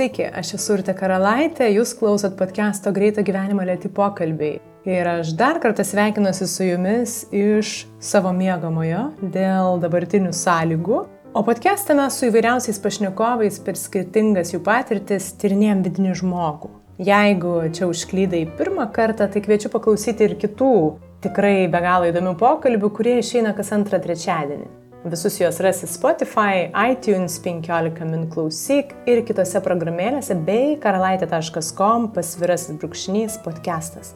Sveiki, aš esu Urte Karalaitė, jūs klausot podcast'o Greito gyvenimo lėti pokalbiai. Ir aš dar kartą sveikinuosi su jumis iš savo miegamojo dėl dabartinių sąlygų. O podcast'e mes su įvairiausiais pašnekovais per skirtingas jų patirtis tyrinėjom vidinį žmogų. Jeigu čia užklydai pirmą kartą, tai kviečiu paklausyti ir kitų tikrai be galo įdomių pokalbių, kurie išeina kas antrą trečiadienį. Visus juos rasi Spotify, iTunes 15 min klausyk ir kitose programėlėse bei karalaitė.com pasvirasis brūkšnys podcastas.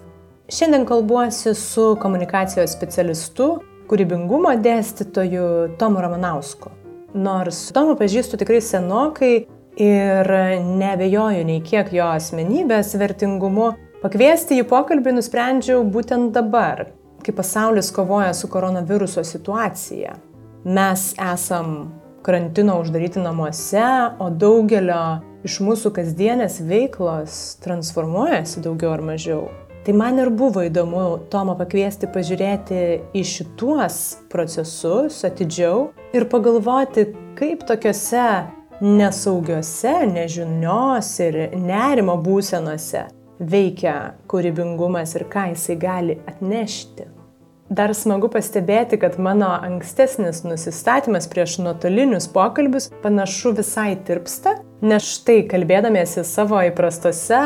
Šiandien kalbuosi su komunikacijos specialistu, kūrybingumo dėstytoju Tomu Ramanausku. Nors Tomą pažįstu tikrai senokai ir nebejoju nei kiek jo asmenybės vertingumu, pakviesti į pokalbį nusprendžiau būtent dabar, kai pasaulis kovoja su koronaviruso situacija mes esam karantino uždaryti namuose, o daugelio iš mūsų kasdienės veiklos transformuojasi daugiau ar mažiau. Tai man ir buvo įdomu Tomą pakviesti pažiūrėti į šituos procesus atidžiau ir pagalvoti, kaip tokiuose nesaugiuose, nežinios ir nerimo būsenose veikia kūrybingumas ir ką jisai gali atnešti. Dar smagu pastebėti, kad mano ankstesnis nusistatymas prieš nuotolinius pokalbius panašu visai tirpsta, nes štai kalbėdamiesi savo įprastose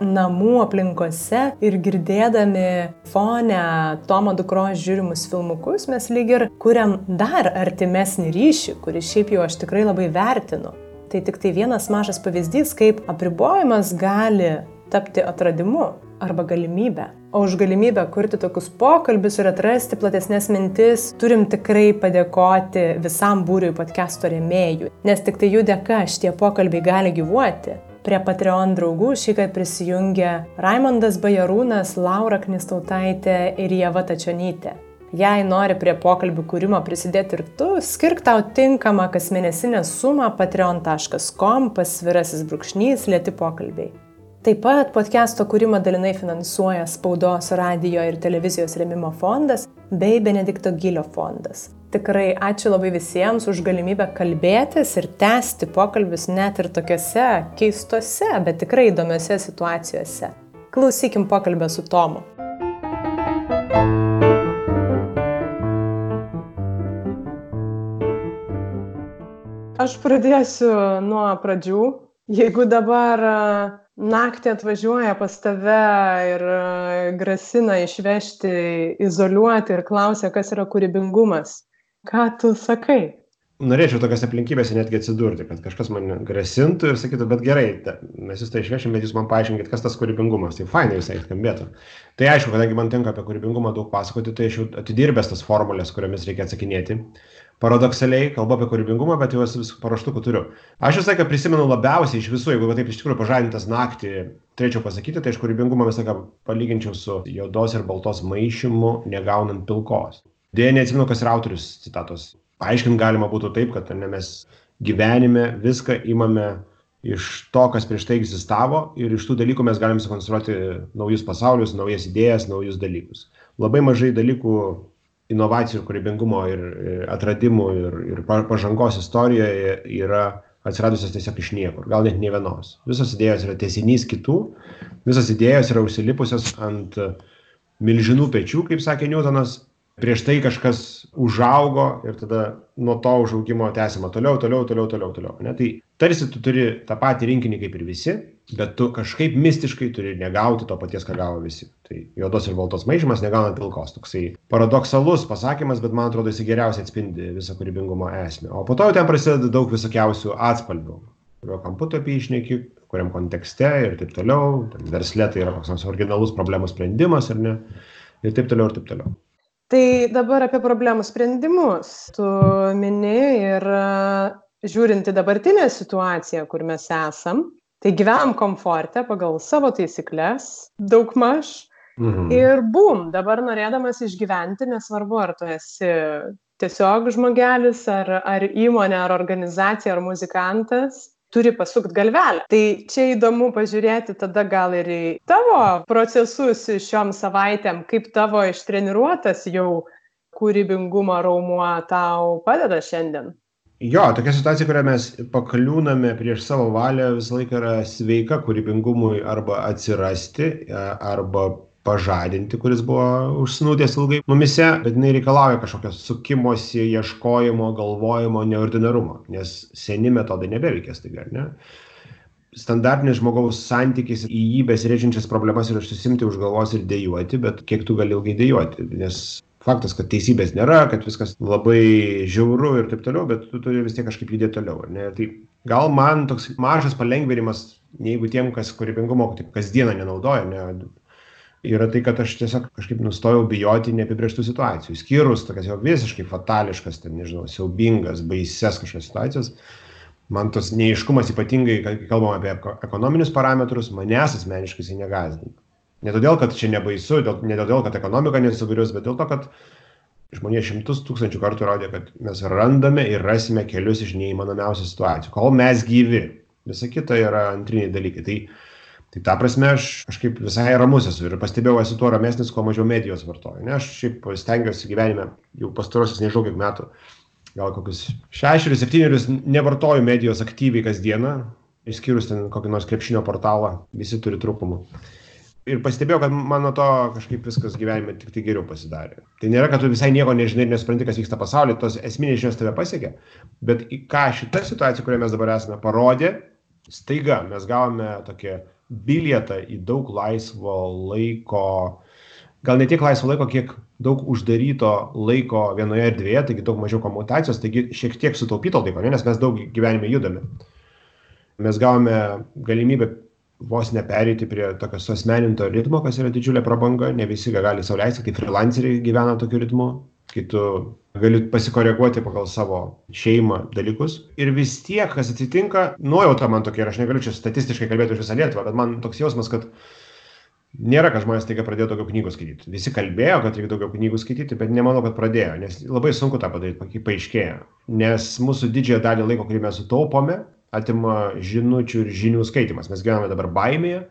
namų aplinkose ir girdėdami fone Tomo dukros žiūrimus filmukus, mes lyg ir kuriam dar artimesnį ryšį, kurį šiaip jau aš tikrai labai vertinu. Tai tik tai vienas mažas pavyzdys, kaip apribojimas gali tapti atradimu arba galimybę. O už galimybę kurti tokius pokalbius ir atrasti platesnės mintis turim tikrai padėkoti visam būriui podcast'o rėmėjų, nes tik tai jų dėka šitie pokalbiai gali gyvuoti. Prie Patreon draugų šį kartą prisijungė Raimondas Bajarūnas, Laura Knistautaitė ir Jeva Tačionytė. Jei nori prie pokalbių kūrimo prisidėti ir tu, skirk tau tinkamą kasmėnesinę sumą patreon.com pasvirasis brūkšnys lėti pokalbiai. Taip pat podcast'o kūrimą dalinai finansuoja Spaudos, radio ir televizijos remimo fondas bei Benedikto Gilio fondas. Tikrai ačiū labai visiems už galimybę kalbėtis ir tęsti pokalbius net ir tokiuose keistose, bet tikrai įdomiose situacijose. Klausykim pokalbę su Tomu. Aš pradėsiu nuo pradžių. Jeigu dabar naktį atvažiuoja pas tave ir e, grasina išvežti, izoliuoti ir klausia, kas yra kūrybingumas. Ką tu sakai? Norėčiau tokias aplinkybėse netgi atsidurti, kad kažkas man grasintų ir sakytų, bet gerai, ta, mes jūs tai išvešim, bet jūs man paaiškinkit, kas tas kūrybingumas. Tai fainai visai skambėtų. Tai aišku, kadangi man tenka apie kūrybingumą daug pasakoti, tai aš jau atidirbęs tas formulės, kuriomis reikia atsakinėti paradoksaliai kalbu apie kūrybingumą, bet juos vis paruoštukų turiu. Aš visą laiką prisimenu labiausiai iš visų, jeigu taip iš tikrųjų pažadintas naktį, turėčiau pasakyti, tai aš kūrybingumą visą laiką palyginčiau su juodos ir baltos maišymu, negaunant pilkos. Dėja, neatsimenu, kas yra autorius citatos. Paaiškinti galima būtų taip, kad ne, mes gyvenime viską imame iš to, kas prieš tai egzistavo ir iš tų dalykų mes galim sukonstruoti naujus pasaulius, naujas idėjas, naujus dalykus. Labai mažai dalykų inovacijų, kūrybingumo ir atradimų ir, ir pažangos istorijoje yra atsiradusios tiesiog iš niekur, gal net ne vienos. Visos idėjos yra tiesinys kitų, visos idėjos yra užsilipusios ant milžinų pečių, kaip sakė Newtonas, prieš tai kažkas užaugo ir tada nuo to užaugimo tęsima toliau, toliau, toliau, toliau, toliau. Ne? Tai tarsi tu turi tą patį rinkinį kaip ir visi, bet tu kažkaip mistiškai turi negauti to paties, ką gavo visi. Tai juodos ir baltos maišymas negauna pilkos. Toksai paradoksalus pasakymas, bet man atrodo jis geriausiai atspindi visą kūrybingumo esmę. O po to jau ten prasideda daug visokiausių atspalvių. Kurio kampu tu apie išneki, kuriam kontekste ir taip toliau. Ten verslė tai yra koks nors originalus problemų sprendimas ar ne. Ir taip toliau ir taip toliau. Tai dabar apie problemų sprendimus. Tu mini ir žiūrinti dabartinę situaciją, kur mes esam, Tai gyvenam komforte pagal savo taisyklės, daugmaž. Mhm. Ir bum, dabar norėdamas išgyventi, nesvarbu, ar tu esi tiesiog žmogelis, ar, ar įmonė, ar organizacija, ar muzikantas, turi pasukti galvelę. Tai čia įdomu pažiūrėti tada gal ir į tavo procesus šiom savaitėm, kaip tavo ištreniruotas jau kūrybingumo raumuo tau padeda šiandien. Jo, tokia situacija, kurią mes pakliūname prieš savo valią, visą laiką yra sveika kūrybingumui arba atsirasti, arba pažadinti, kuris buvo užsnūdęs ilgai mumise, bet jinai reikalauja kažkokio sukimosi, ieškojimo, galvojimo, neordinarumo, nes seni metodai nebeveikia staiga, ne? Standartinis žmogaus santykis į jį besirėžinčias problemas yra susimti už galvos ir dėjuoti, bet kiek tu gali ilgai dėjuoti, nes faktas, kad teisybės nėra, kad viskas labai žiauru ir taip toliau, bet tu turi vis tiek kažkaip judėti toliau. Ne? Tai gal man toks mažas palengvinimas, jeigu tiem, kas kūrybingumo taip, kasdieną nenaudoja, ne, yra tai, kad aš tiesiog kažkaip nustojau bijoti neapibrieštų situacijų. Skyrus tokias jau visiškai fatališkas, ten, nežinau, siaubingas, baises kažkokias situacijas. Man tos neiškumas ypatingai, kai kalbam apie ekonominius parametrus, manęs asmeniškai jisai negazdina. Ne todėl, kad čia nebaisu, dėl, ne todėl, kad ekonomika nesugrius, bet dėl to, kad žmonė šimtus tūkstančių kartų rodė, kad mes randame ir rasime kelius iš neįmanomiausių situacijų, kol mes gyvi. Visa kita yra antriniai dalykai. Tai, tai ta prasme aš kažkaip visai ramus esu ir pastebėjau, esu tuo ramesnis, kuo mažiau medijos vartoju. Ne, aš šiaip stengiuosi gyvenime jau pastarosius nežinau kiek metų, gal kokius šešerius, septynerius nevartoju medijos aktyviai kasdieną, išskyrus ten kokį nors krepšinio portalą, visi turi trūkumų ir pastebėjau, kad man nuo to kažkaip viskas gyvenime tik tai geriau pasidarė. Tai nėra, kad tu visai nieko nežinai ir nesupranti, kas vyksta pasaulyje, tos esminės žinios tave pasiekia, bet ką šita situacija, kurioje mes dabar esame, parodė, staiga mes gavome tokią bilietą į daug laisvo laiko, gal ne tiek laisvo laiko, kiek daug uždaryto laiko vienoje erdvėje, taigi daug mažiau komutacijos, taigi šiek tiek sutaupyto laiko, ne, nes mes daug gyvenime judame. Mes gavome galimybę vos nepereiti prie tokio suasmeninto ritmo, kas yra didžiulė prabanga, ne visi gali sauliaisti, kai freelanceriai gyvena tokiu ritmu, kai tu gali pasikoreguoti pagal savo šeimą dalykus. Ir vis tiek, kas atsitinka, nuojauta man tokia, ir aš negaliu čia statistiškai kalbėti už visą Lietuvą, bet man toks jausmas, kad nėra, kad žmonės taiga pradėjo daugiau knygų skaityti. Visi kalbėjo, kad reikia daugiau knygų skaityti, bet nemanau, kad pradėjo, nes labai sunku tą padaryti, kai paaiškėja. Nes mūsų didžiąją dalį laiko, kurį mes sutaupome, atima žinučių ir žinių skaitimas. Mes gyvename dabar baimėje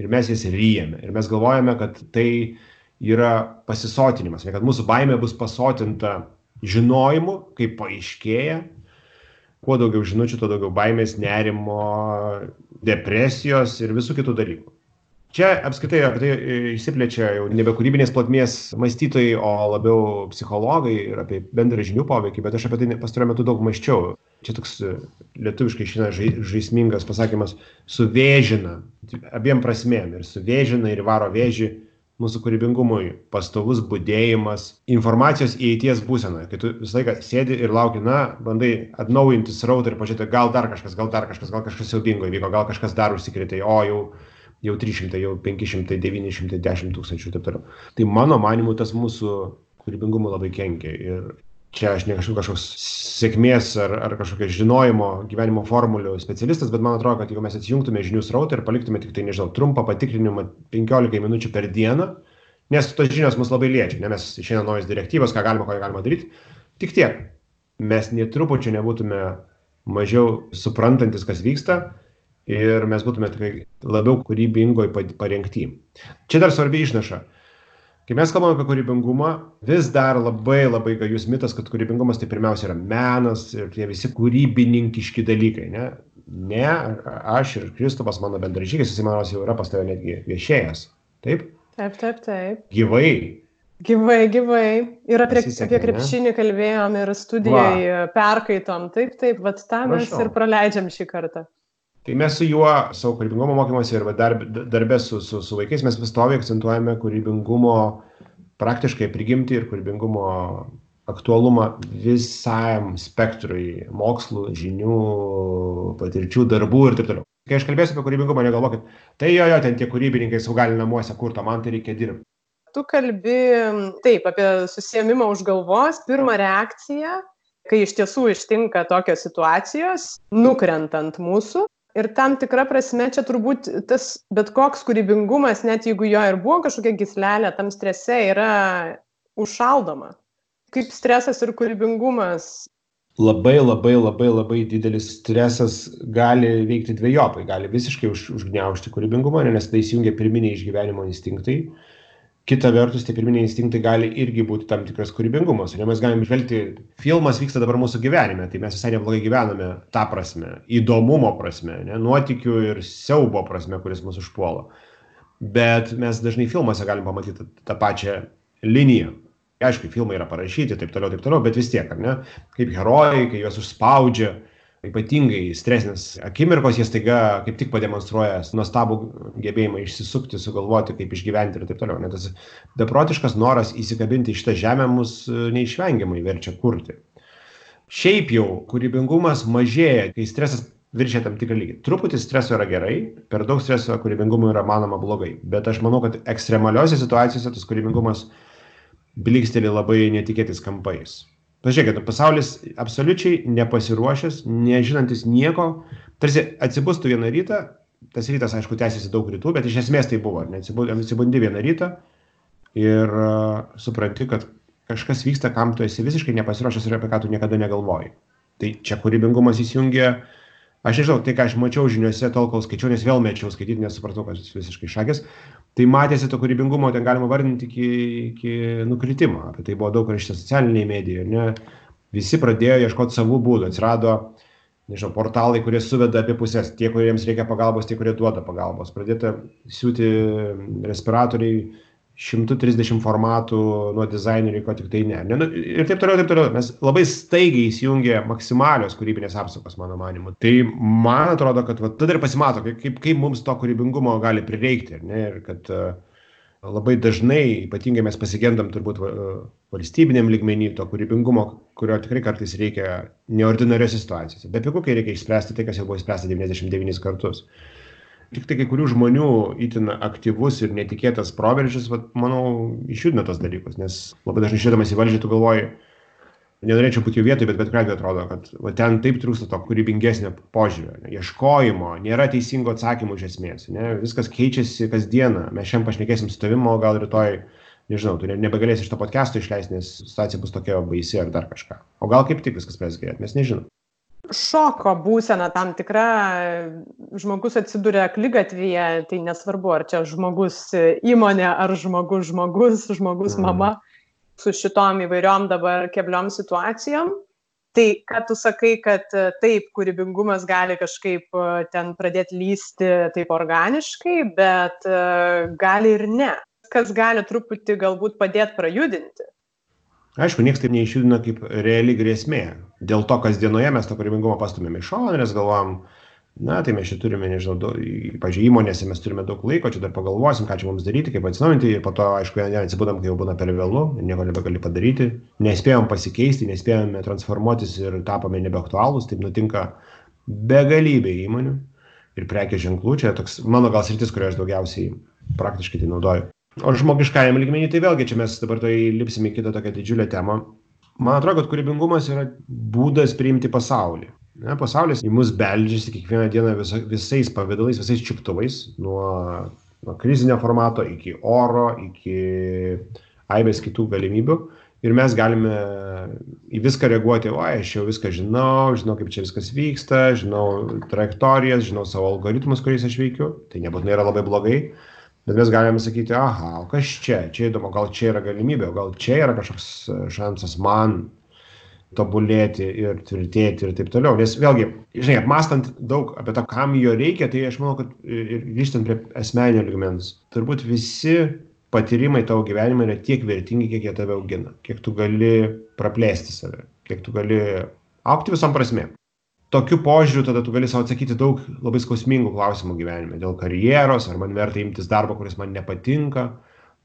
ir mes jas ryjame. Ir mes galvojame, kad tai yra pasisotinimas, ne kad mūsų baimė bus pasotinta žinojimu, kaip paaiškėja. Kuo daugiau žinučių, tuo daugiau baimės, nerimo, depresijos ir visų kitų dalykų. Čia apskritai apie tai išsiplečia jau nebe kūrybinės plotmės mąstytojai, o labiau psichologai ir apie bendrą žinių poveikį, bet aš apie tai pastaruoju metu daug maščiau čia toks e, lietuviškai šiandien žaismingas pasakymas, suvėžina, abiem prasmėm ir suvėžina ir varo vėžį mūsų kūrybingumui, pastovus būdėjimas, informacijos įeities būsena, kai tu visą laiką sėdi ir lauki, na, bandai atnaujinti srautą ir pažiūrėti, gal dar kažkas, gal dar kažkas, gal kažkas siaubingo įvyko, gal kažkas dar užsikrėtė, o jau, jau 300, jau 500, 900, 10 tūkstančių ir taip toliau. Tai mano manimu tas mūsų kūrybingumui labai kenkia ir čia aš ne kažkoks, kažkoks sėkmės ar, ar kažkokio žinojimo gyvenimo formulių specialistas, bet man atrodo, kad jeigu mes atsijungtume žinių srautą ir paliktume tik tai, nežinau, trumpą patikrinimą 15 minučių per dieną, nes tos žinios mus labai liečia, ne mes išeina naujas direktyvas, ką galima, ko galima daryti, tik tiek. Mes netrupučiu nebūtume mažiau suprantantis, kas vyksta ir mes būtume tikrai labiau kūrybingoj parengti. Čia dar svarbi išnaša Kai mes kalbame apie kūrybingumą, vis dar labai labai gajus mitas, kad kūrybingumas tai pirmiausia yra menas ir tie visi kūrybininkiški dalykai. Ne, ne aš ir Kristupas, mano bendražygis, jis manos jau yra pas tave netgi viešėjęs. Taip? Taip, taip, taip. Gyvai. Gyvai, gyvai. Ir apie, Pasisekė, apie krepšinį ne? kalbėjom ir studijai Va. perkaitom. Taip, taip, vad tą mes Prašau. ir praleidžiam šį kartą tai mes su juo savo kūrybingumo mokymuose ir darb, darbe su, su, su vaikais mes pastoviai akcentuojame kūrybingumo praktiškai prigimti ir kūrybingumo aktualumą visam spektrui mokslų, žinių, patirčių, darbų ir taip toliau. Kai aš kalbėsiu apie kūrybingumą, negalvokit, tai jo, jo, ten tie kūrybininkai sau gali namuose kurto, man tai reikia dirbti. Tu kalbi taip apie susėmimą už galvos, pirmą reakciją, kai iš tiesų ištinka tokios situacijos, nukrentant mūsų, Ir tam tikra prasme čia turbūt tas bet koks kūrybingumas, net jeigu jo ir buvo kažkokia gislelė, tam strese yra užšaldoma. Kaip stresas ir kūrybingumas. Labai labai labai labai didelis stresas gali veikti dviejopai, gali visiškai už, užgneušti kūrybingumą, nes tai įsijungia pirminiai išgyvenimo instinktai kita vertus tie pirminiai instinktai gali irgi būti tam tikras kūrybingumas. Ir mes galim žvelgti filmas vyksta dabar mūsų gyvenime tai mes visai neblogai gyvename ta prasme įdomumo prasme ane nuotykių ir siaubo prasme kuris mus užpuola. Bet mes dažnai filmuose galim pamatyti tą pačią liniją. Aišku filmai yra parašyti taip toliau taip toliau bet vis tiek ar ne? Kaip herojai kai juos užspaudžia ypatingai stresinės akimirkos jie staiga kaip tik pademonstruoja nuostabų gebėjimą išsisukti sugalvoti kaip išgyventi ir taip toliau. Net tas beprotiškas noras įsikabinti į šitą žemę mus e, neišvengiamai verčia kurti. Šiaip jau kūrybingumas mažėja kai stresas viršia tam tikrą lygį. Truputį streso yra gerai per daug streso kūrybingumui yra manoma blogai bet aš manau kad ekstremaliose situacijose tas kūrybingumas blykstelė labai netikėtais kampais pažiūrėkit pasaulis absoliučiai nepasiruošęs nežinantis nieko. Tarsi atsibustų vieną rytą tas rytas aišku tęsiasi daug rytų bet iš esmės tai buvo atsibundi vieną rytą ir supranti kad kažkas vyksta kam tu esi visiškai nepasiruošęs ir apie ką tu niekada negalvoji. Tai čia kūrybingumas įsijungia aš nežinau tai ką aš mačiau žiniose tol kol skaičiau nes vėl mečiau skaityt nes supratau kad visiškai šakės tai matėsi to kūrybingumo ten galima vardinti iki iki nukritimo. Apie tai buvo daug rašyta socialinėj medijoj ar ne? Visi pradėjo ieškot savų būdų. Atsirado nežinau portalai kurie suveda apie puses. Tie kuriems reikia pagalbos tie kurie duoda pagalbos. Pradėta siūti respiratoriai šimtu trisdešim formatų nuo dizainerių ko tiktai ne. Ne nu ir taip toliau taip toliau. Mes labai staigiai įsijungė maksimalios kūrybinės apsukos mano manymu tai man atrodo kad vat tada ir pasimato kaip kaip kaip mums to kūrybingumo gali prireikti ar ne? Ir kad labai dažnai ypatingai mes pasigendam turbūt valstybiniam lygmeny to kūrybingumo kurio tikrai kartais reikia neordinariose situacijose. Bepigu kai reikia išspręsti tai kas jau buvo išspręsta devyniasdešim devynis kartus tiktai kai kurių žmonių itin aktyvus ir netikėtas proveržis vat manau išjudina tuos dalykus nes labai dažnai žiūrėdamas į valdžią tu galvoji nenorėčiau būt jų vietoj bet bet kuriuo atrodo kad va ten taip trūksta to kūrybingesnio požiūrio ieškojimo nėra teisingo atsakymo iš esmės ane viskas keičiasi kasdieną mes šiandien pašnekėsim su tavim o gal rytoj nežinau tu nebegalėsi šito podkesto išleist nes situacija bus tokia baisi ar dar kažką. O gal kaip tik viskas gerėt mes nežinom šoko būsena tam tikra, žmogus atsiduria aklygatvyje, tai nesvarbu, ar čia žmogus įmonė, ar žmogus žmogus, žmogus mhm. mama, su šitom įvairiom dabar kebliom situacijom. Tai, kad tu sakai, kad taip, kūrybingumas gali kažkaip ten pradėti lysti taip organiškai, bet gali ir ne. Kas gali truputį galbūt padėti prajudinti aišku nieks taip neišjudina kaip reali grėsmė. Dėl to kasdienoje mes tą kūrybingumą pastumiam į šoną nes galvojam na tai mes čia turime nežinau pavyzdžiui įmonėse mes turime daug laiko čia dar pagalvosim ką čia mums daryti kaip atsinaujinti ir po to aišku atsibudam kai jau būna per vėlu ir nieko nebegali padaryti. Nespėjom pasikeisti nespėjome transformuotis ir tapome nebeaktualūs taip nutinka begalybė įmonių ir prekės ženklų. Čia toks mano gal sritis kurioje aš daugiausiai praktiškai tai naudoju o žmogiškajam lygmeny tai vėlgi čia mes dabar tuoj lipsim į kitą tokią didžiulę temą. Man atrodo kad kūrybingumas yra būdas priimti pasaulį. Ne pasaulis į mus beldžiasi kiekvieną dieną visa visais pavidalais visais čiuptuvais. Nuo nuo krizinio formato iki oro iki aibės kitų galimybių. Ir mes galime į viską reaguoti oi aš jau viską žinau žinau kaip čia viskas vyksta žinau trajektorijas žinau savo algoritmus kuriais aš veikiu. Tai nebūtinai yra labai blogai bet mes galim sakyti aha o kas čia? Čia įdomu gal čia yra galimybė gal čia yra kažkoks e, šansas man tobulėti ir tvirtėti ir taip toliau. Nes vėlgi žinai apmąstant daug apie tą kam jo reikia tai aš manau kad ir grįžtant prie asmeninio lygmens turbūt visi patyrimai tavo gyvenime yra tiek vertingi kiek jie tave augina. Kiek tu gali praplėsti save. Kiek tu gali augti visom prasmėm tokiu požiūriu tada tu gali sau atsakyti daug labai skausmingų klausimų gyvenime. Dėl karjeros ar man verta imtis darbo kuris man nepatinka.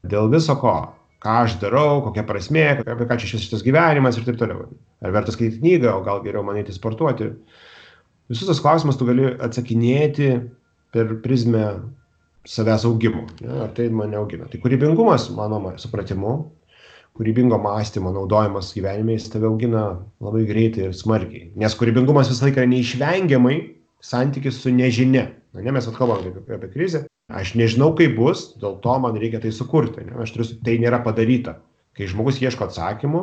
Dėl viso ko. Ką aš darau kokia prasmė apie ką čia šitas gyvenimas ir taip toliau. Ar verta skaityti knygą o gal geriau man eiti sportuoti. Visus tuos klausimus tu gali atsakinėti per prizmę savęs augimo. Ne, ar tai mane augina? Tai kūrybingumas mano supratimu kūrybingo mąstymo naudojimas gyvenime jis tave augina labai greitai ir smarkiai. Nes kūrybingumas visą laiką neišvengiamai santykis su nežinia. Ane mes vat kalbam apie, apie krizę. Aš nežinau kaip bus dėl to man reikia tai sukurti ane aš turiu tai nėra padaryta. Kai žmogus ieško atsakymų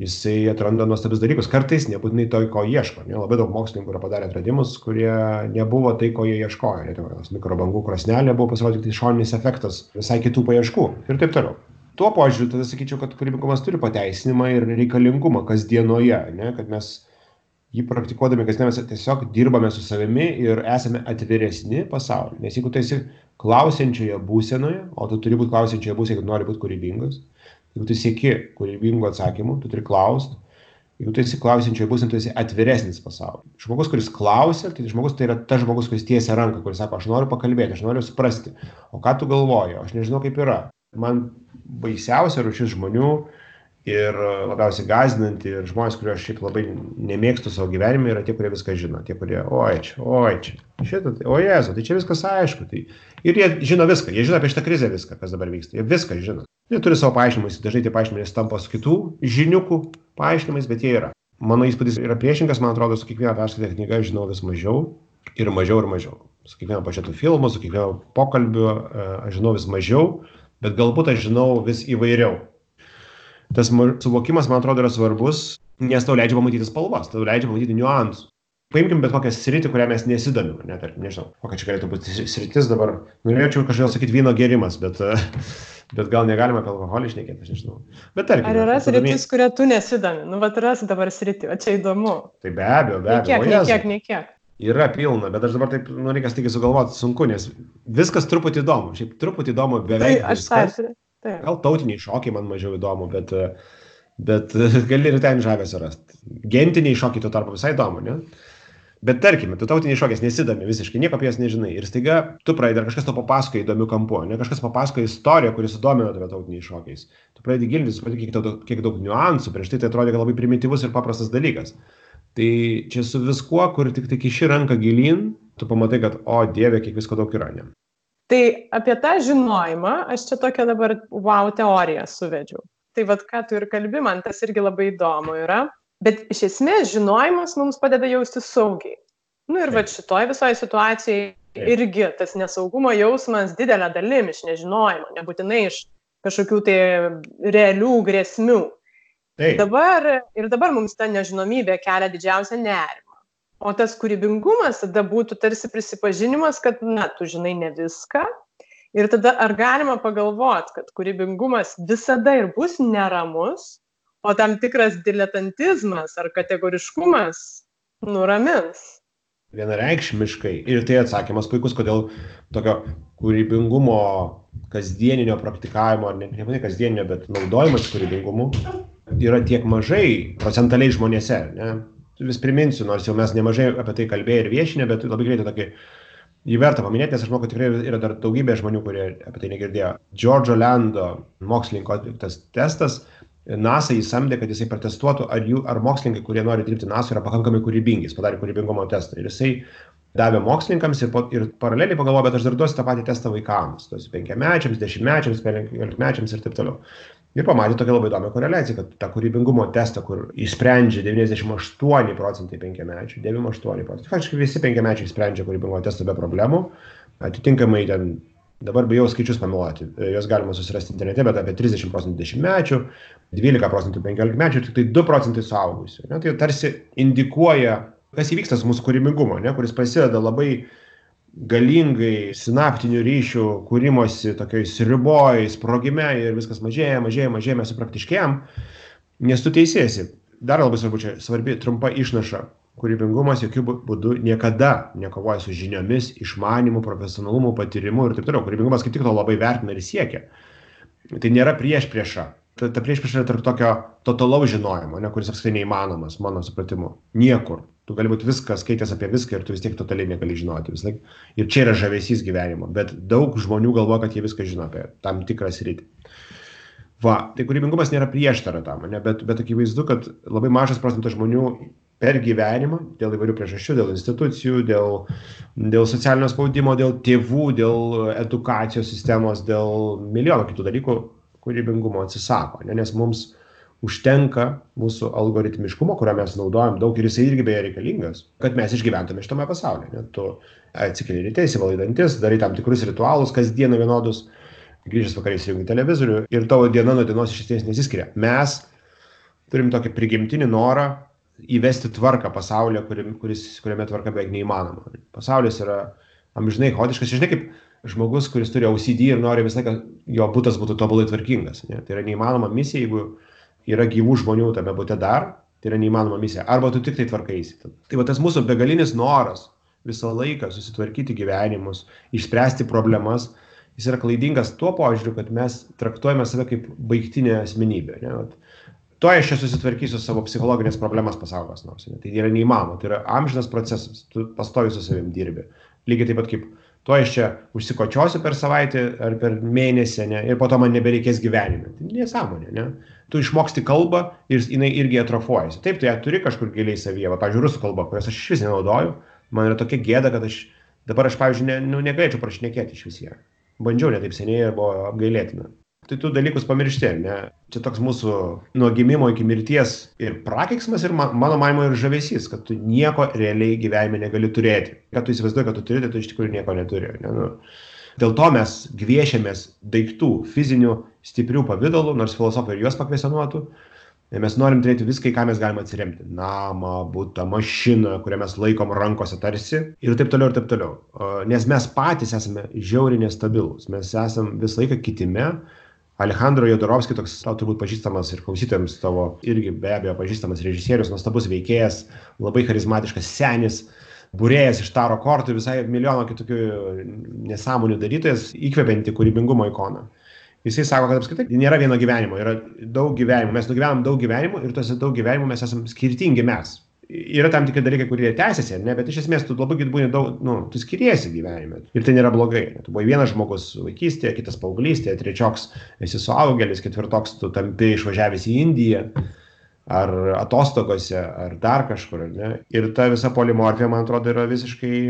jisai atranda nuostabius dalykus. Kartais nebūtinai to ko ieško ane labai daug mokslininkų yra padarę atradimus kurie nebuvo tai ko jie ieškojo ten kokios mikrobangų krosnelė buvo pasirodo tiktai šoninis efektas visai kitų paieškų ir taip toliau tuo požiūriu tada sakyčiau, kad kūrybingumas turi pateisinimą ir reikalingumą kasdienoje, ne? kad mes jį praktikuodami kasdien mes tiesiog dirbame su savimi ir esame atviresni pasauliu. Nes jeigu tu esi klausiančioje būsenoje, o tu turi būti klausiančioje būsenoje, jeigu nori būti kūrybingas, jeigu tu sieki kūrybingų atsakymų, tu turi klausti, jeigu tu esi klausiančioje būsenoje, tu esi atviresnis pasauliu. Žmogus, kuris klausia, tai žmogus tai yra tas žmogus, kuris tiesia ranką, kuris sako, aš noriu pakalbėti, aš noriu suprasti, o ką tu galvoji, aš nežinau kaip yra. Man baisiausia rušis žmonių ir labiausiai gazdinanti ir žmonės, kuriuos šiaip labai nemėgstu savo gyvenime, yra tie, kurie viską žino. Tie, kurie, oi čia, oi čia, šitą, tai, o jezu, tai čia viskas aišku. Tai... Ir jie žino viską, jie žino apie šitą krizę viską, kas dabar vyksta. Jie viską žino. Jie turi savo paaiškinimus, dažnai tie paaiškinimai tampa su kitų žiniukų paaiškinimais, bet jie yra. Mano įspūdis yra priešingas, man atrodo, su kiekviena perskaitė knyga žinau vis mažiau ir mažiau ir mažiau. Su kiekvienu pačiatu filmu, su kiekvienu pokalbiu e, aš žinau vis mažiau, bet galbūt aš žinau vis įvairiau. Tas suvokimas, man atrodo, yra svarbus, nes tau leidžia pamatyti spalvas, tau leidžia pamatyti niuansų. Paimkim bet kokią sritį, kurią mes nesidomim, net ar nežinau, kokia čia galėtų būti sritis dabar. Norėčiau kažkodėl sakyti vyno gerimas, bet, bet gal negalima apie alkoholį išnekėti, aš nežinau. Bet tarkim. Ar yra sritis, kuria tu nesidomi? Nu, vat rasi dabar sritį, o čia įdomu. Tai be abejo, be abejo. Kiek, kiek, kiek. Yra pilna, bet aš dabar taip, nu, reikia staigiai sugalvoti, sunku, nes viskas truputį įdomu. Šiaip truputį įdomu beveik. Tai aš tą Taip. Gal tautiniai šokiai man mažiau įdomu, bet, bet gali ir ten žavesio rasti. Gentiniai šokiai tuo tarpu visai įdomu, ne? Bet tarkime, tu tautiniai šokiais nesidomi visiškai, nieko apie jas nežinai. Ir staiga tu pradedi, ar kažkas to papasakoja įdomių kampų, ne kažkas papasakoja istoriją, kuris sudomino tave tautiniais šokiais. Tu pradedi gilintis, supranti, kiek, kiek daug niuansų, prieš tai tai atrodė labai primityvus ir paprastas dalykas. Tai čia su viskuo, kur tik tai kiši ranką gilin, tu pamatai, kad, o Dieve, kiek visko daug yra. Ne? Tai apie tą žinojimą aš čia tokią dabar wow teoriją suvedžiau. Tai vad, ką tu ir kalbi, man tas irgi labai įdomu yra. Bet iš esmės žinojimas mums padeda jausti saugiai. Na nu, ir va šitoj visoje situacijoje irgi tas nesaugumo jausmas didelė dalim iš nežinojimo, nebūtinai iš kažkokių tai realių grėsmių. Taip. Dabar, ir dabar mums ta nežinomybė kelia didžiausią nerimą o tas kūrybingumas tada būtų tarsi prisipažinimas, kad, na, tu žinai ne viską. Ir tada ar galima pagalvoti, kad kūrybingumas visada ir bus neramus, o tam tikras diletantizmas ar kategoriškumas nuramins. Vienareikšmiškai. Ir tai atsakymas puikus, kodėl tokio kūrybingumo, kasdieninio praktikavimo, ar ne, ne kasdieninio, bet naudojimas kūrybingumu yra tiek mažai procentaliai žmonėse. Ne? vis priminsiu, nors jau mes nemažai apie tai kalbėjome ir viešinė, bet labai greitai tokį jį verta paminėti, nes aš manau, kad tikrai yra dar daugybė žmonių, kurie apie tai negirdėjo. Džordžo Lando mokslininko atliktas testas, NASA jį samdė, kad jisai protestuotų, ar, jų, ar mokslininkai, kurie nori dirbti NASA, yra pakankamai kūrybingi. Jis padarė kūrybingumo testą. Ir jisai davė mokslininkams ir, po, ir paraleliai pagalvojo, bet aš dar duosiu tą patį testą vaikams, tuos penkiamečiams, dešimtmečiams, penkiolikmečiams ir taip toliau. Ir pamatė tokią labai įdomią koreliaciją, kad tą kūrybingumo testą, kur įsprendžia 98 procentai penkiamečių, 98 procentai, faktiškai visi penkiamečiai sprendžia kūrybingumo testą be problemų, atitinkamai ten dabar bijau skaičius pameluoti, juos galima susirasti internete, bet apie 30 procentų dešimtmečių, 12 procentų penkiolikmečių tik tai 2 procentai suaugusių. Tai tarsi indikuoja, kas įvyksta su mūsų kūrybingumo, ne? kuris prasideda labai galingai sinaptinių ryšių kūrimosi tokioj sriuboj, sprogime ir viskas mažėja, mažėja, mažėja, mes supraktiškėjom, nes tu teisėsi. Dar labai svarbu čia, svarbi trumpa išnaša. Kūrybingumas jokių būdų niekada nekovoja su žiniomis, išmanimu, profesionalumu, patyrimu ir taip toliau. Kūrybingumas kaip tik to labai vertina ir siekia. Tai nėra prieš priešą. Ta, ta prieš priešą yra tarp tokio totalaus žinojimo, ne, kuris apskritai neįmanomas, mano supratimu. Niekur tu gali būti viską skaitęs apie viską ir tu vis tiek totaliai negali žinoti vis laik. Ir čia yra žavesys gyvenimo, bet daug žmonių galvoja, kad jie viską žino apie tam tikrą sritį. Va, tai kūrybingumas nėra prieštara tam, ne, bet, bet akivaizdu, kad labai mažas procentas žmonių per gyvenimą, dėl įvairių priežasčių, dėl institucijų, dėl, dėl socialinio spaudimo, dėl tėvų, dėl edukacijos sistemos, dėl milijono kitų dalykų kūrybingumo atsisako, ne, nes mums užtenka mūsų algoritmiškumo, kurio mes naudojam daug ir jisai irgi beje reikalingas, kad mes išgyventume šitame pasaulyje. Ne? Tu atsikeli ryte, įsivalai dantis, darai tam tikrus ritualus, kasdieną vienodus, grįžęs vakariais įjungi televizorių ir tavo diena nuo dienos iš esmės nesiskiria. Mes turim tokį prigimtinį norą įvesti tvarką pasaulyje, kuri, kuris, kuriame tvarka beveik neįmanoma. Pasaulis yra amžinai chaotiškas. Žinai, kaip žmogus, kuris turi OCD ir nori visą laiką, jo būtas būtų tobulai tvarkingas. Ne? Tai yra neįmanoma misija, jeigu yra gyvų žmonių tame būte dar, tai yra neįmanoma misija. Arba tu tik tai tvarkaisi. Tai va tas mūsų begalinis noras visą laiką susitvarkyti gyvenimus, išspręsti problemas, jis yra klaidingas tuo požiūriu, kad mes traktuojame save kaip baigtinė asmenybė. Ne? Vat, to aš čia susitvarkysiu savo psichologinės problemas pasaulios nors. Ne? Tai yra neįmanoma, tai yra amžinas procesas, tu pastovi su savim dirbi. Lygiai taip pat kaip to aš čia užsikočiosiu per savaitę ar per mėnesį ne? ir po to man nebereikės gyvenime. Tai nesąmonė, ne? Tu išmoksti kalbą ir jinai irgi atrofuojasi. Taip, tu ją turi kažkur giliai savyje, va, pavyzdžiui, rusų kalba, kurios aš iš vis nenaudoju, man yra tokia gėda, kad aš dabar aš, pavyzdžiui, ne, nu, negalėčiau prašnekėti iš vis ją. Bandžiau netaip seniai ir buvo apgailėtina tai tu dalykus pamiršti, ne? Čia toks mūsų nuo gimimo iki mirties ir prakeiksmas, ir mano manimo ir žavesys, kad tu nieko realiai gyvenime negali turėti. Kad tu įsivaizduoji, kad tu turi, tai tu iš tikrųjų nieko neturi. Ne? Nu, dėl to mes gviešiamės daiktų, fizinių, stiprių pavydalų, nors filosofai ir juos pakvesionuotų. Mes norim turėti viską, ką mes galime atsiremti. Namą, būtą, mašiną, kurią mes laikom rankose tarsi ir taip toliau ir taip toliau. Nes mes patys esame žiauriai nestabilus. Mes esame visą laiką kitime, Alejandro Jodorovskis, toks tau turbūt pažįstamas ir klausytėms tavo irgi be abejo pažįstamas režisierius, nuostabus veikėjas, labai charizmatiškas senis, būrėjas iš taro kortų, visai milijono kitokių nesąmonių darytojas, įkvepianti kūrybingumo ikoną. Jisai sako, kad apskritai nėra vieno gyvenimo, yra daug gyvenimų, mes nugyvenam daug gyvenimų ir tuose daug gyvenimų mes esame skirtingi mes yra tam tikri dalykai, kurie tęsiasi, ne, bet iš esmės tu labai būni daug, nu, tu skiriesi gyvenime. Ir tai nėra blogai. Ne. Tu buvai vienas žmogus vaikystėje, kitas paauglystėje, trečioks esi suaugėlis, ketvirtoks tu tampi išvažiavęs į Indiją ar atostogose, ar dar kažkur. Ne. Ir ta visa polimorfija, man atrodo, yra visiškai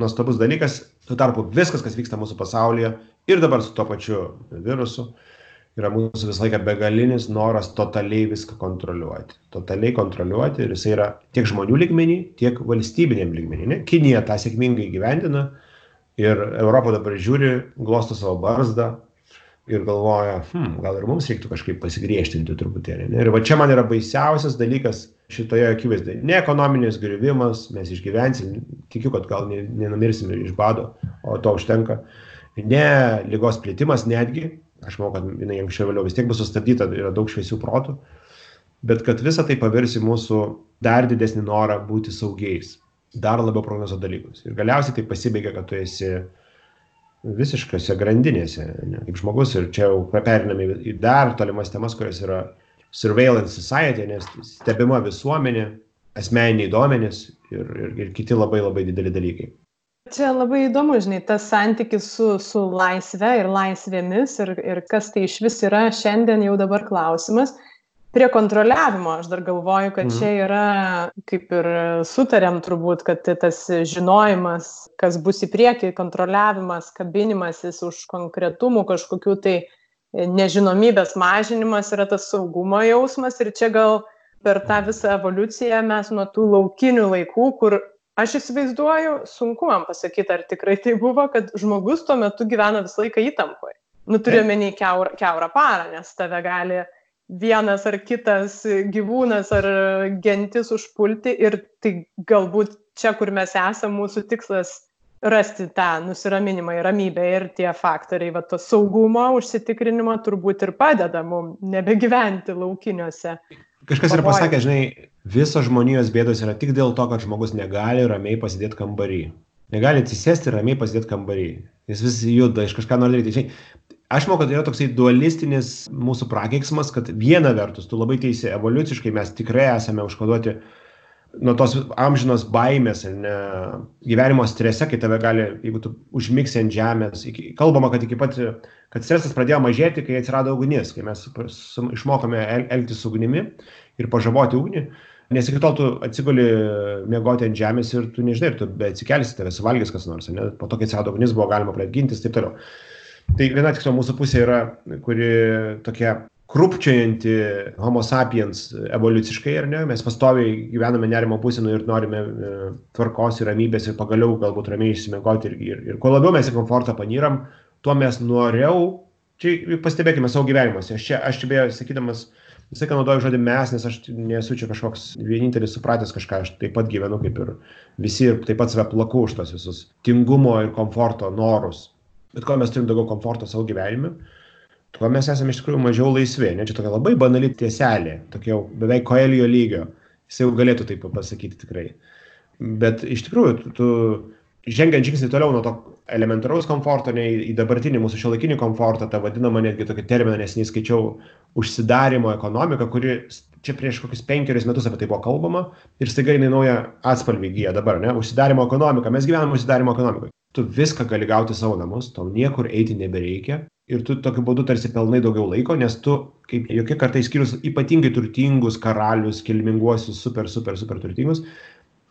nuostabus dalykas. Tuo tarpu viskas, kas vyksta mūsų pasaulyje ir dabar su tuo pačiu virusu, yra mūsų visą laiką begalinis noras totaliai viską kontroliuoti. Totaliai kontroliuoti ir jisai yra tiek žmonių lygmenį, tiek valstybiniam lygmenį. Ne? Kinija tą sėkmingai gyvendina ir Europą dabar žiūri, glosto savo barzdą ir galvoja, hm, gal ir mums reiktų kažkaip pasigriežtinti truputėlį. Ir va čia man yra baisiausias dalykas šitoje akivaizdoje. Ne ekonominis griuvimas, mes išgyvensim, tikiu, kad gal nenumirsim iš bado, o to užtenka. Ne lygos plėtimas netgi, aš manau, kad jinai anksčiau vėliau vis tiek bus sustabdyta, yra daug šviesių protų, bet kad visa tai pavirsi mūsų dar didesnį norą būti saugiais, dar labiau prognozuoti dalykus. Ir galiausiai tai pasibaigia, kad tu esi visiškose grandinėse, ne, kaip žmogus, ir čia jau periname į dar tolimas temas, kurios yra surveillance society, nes stebima visuomenė, asmeniniai duomenys ir, ir, ir kiti labai labai dideli dalykai. Čia labai įdomu, žinai, tas santykis su, su laisve ir laisvėmis ir, ir kas tai iš vis yra šiandien jau dabar klausimas. Prie kontroliavimo. Aš dar galvoju, kad mhm. čia yra, kaip ir sutarėm turbūt, kad tas žinojimas, kas bus į priekį, kontroliavimas, kabinimasis už konkretumų kažkokių tai nežinomybės mažinimas yra tas saugumo jausmas. Ir čia gal per tą visą evoliuciją mes nuo tų laukinių laikų, kur aš įsivaizduoju sunku man pasakyt ar tikrai tai buvo kad žmogus tuo metu gyvena visą laiką įtampoj nu turiu omeny kiaurą kiaurą parą nes tave gali vienas ar kitas gyvūnas ar gentis užpulti ir tai galbūt čia kur mes esam mūsų tikslas rasti tą nusiraminimą ir ramybę ir tie faktoriai va to saugumo užsitikrinimo turbūt ir padeda mum nebegyventi laukiniuose Kažkas yra pasakęs, žinai, visos žmonijos bėdos yra tik dėl to, kad žmogus negali ramiai pasidėti kambarį. Negali atsisėsti ramiai pasidėti kambarį. Jis vis juda, iš kažką nori daryti. Žinai, aš manau, kad yra toksai dualistinis mūsų prakeiksmas, kad viena vertus, tu labai teisė, evoliuciškai mes tikrai esame užkoduoti nuo tos amžinos baimės, ne, gyvenimo strese, kai tave gali, jeigu tu užmigsi ant žemės, iki, kalbama, kad iki pat kad stresas pradėjo mažėti, kai atsirado ugnis, kai mes išmokome el elgtis su ugnimi ir pažaboti ugnį. Nes iki tol tu atsiguli miegoti ant žemės ir tu nežinai, ir tu atsikelsi, tave suvalgys kas nors, ne? po to, kai atsirado ugnis, buvo galima pradėti gintis ir taip toliau. Tai viena tiksliau mūsų pusė yra, kuri tokia krupčiojanti homo sapiens evoliuciškai, ar ne? Mes pastoviai gyvename nerimo būsinu ir norime e, tvarkos ir ramybės ir pagaliau galbūt ramiai išsimegoti ir, ir, ir kuo labiau mes į komfortą panyram, tuo mes noriau, čia pastebėkime savo gyvenimuose, aš čia, aš čia beje sakydamas, visą laiką naudoju žodį mes, nes aš nesu čia kažkoks vienintelis supratęs kažką, aš taip pat gyvenu kaip ir visi ir taip pat save plaku už tos visus tingumo ir komforto norus. Bet kuo mes turim daugiau komforto savo gyvenime, tuo mes esame iš tikrųjų mažiau laisvi. Ne, čia tokia labai banali tieselė, tokia jau beveik koelio lygio. Jis jau galėtų taip pasakyti tikrai. Bet iš tikrųjų, tu, tu žengiant žingsnį toliau nuo to elementaraus komforto, ne į dabartinį mūsų šiuolaikinį komfortą, tą vadinamą netgi tokį terminą, nes neįskaičiau užsidarimo ekonomiką, kuri čia prieš kokius penkerius metus apie tai buvo kalbama ir staiga jinai naują atspalvį gyja dabar, ne? Užsidarimo ekonomika, mes gyvename užsidarimo ekonomikoje. Tu viską gali gauti savo namus, tau niekur eiti nebereikia ir tu tokiu būdu tarsi pelnai daugiau laiko, nes tu, kaip jokie kartai skirius ypatingai turtingus karalius, kilminguosius, super, super, super turtingus,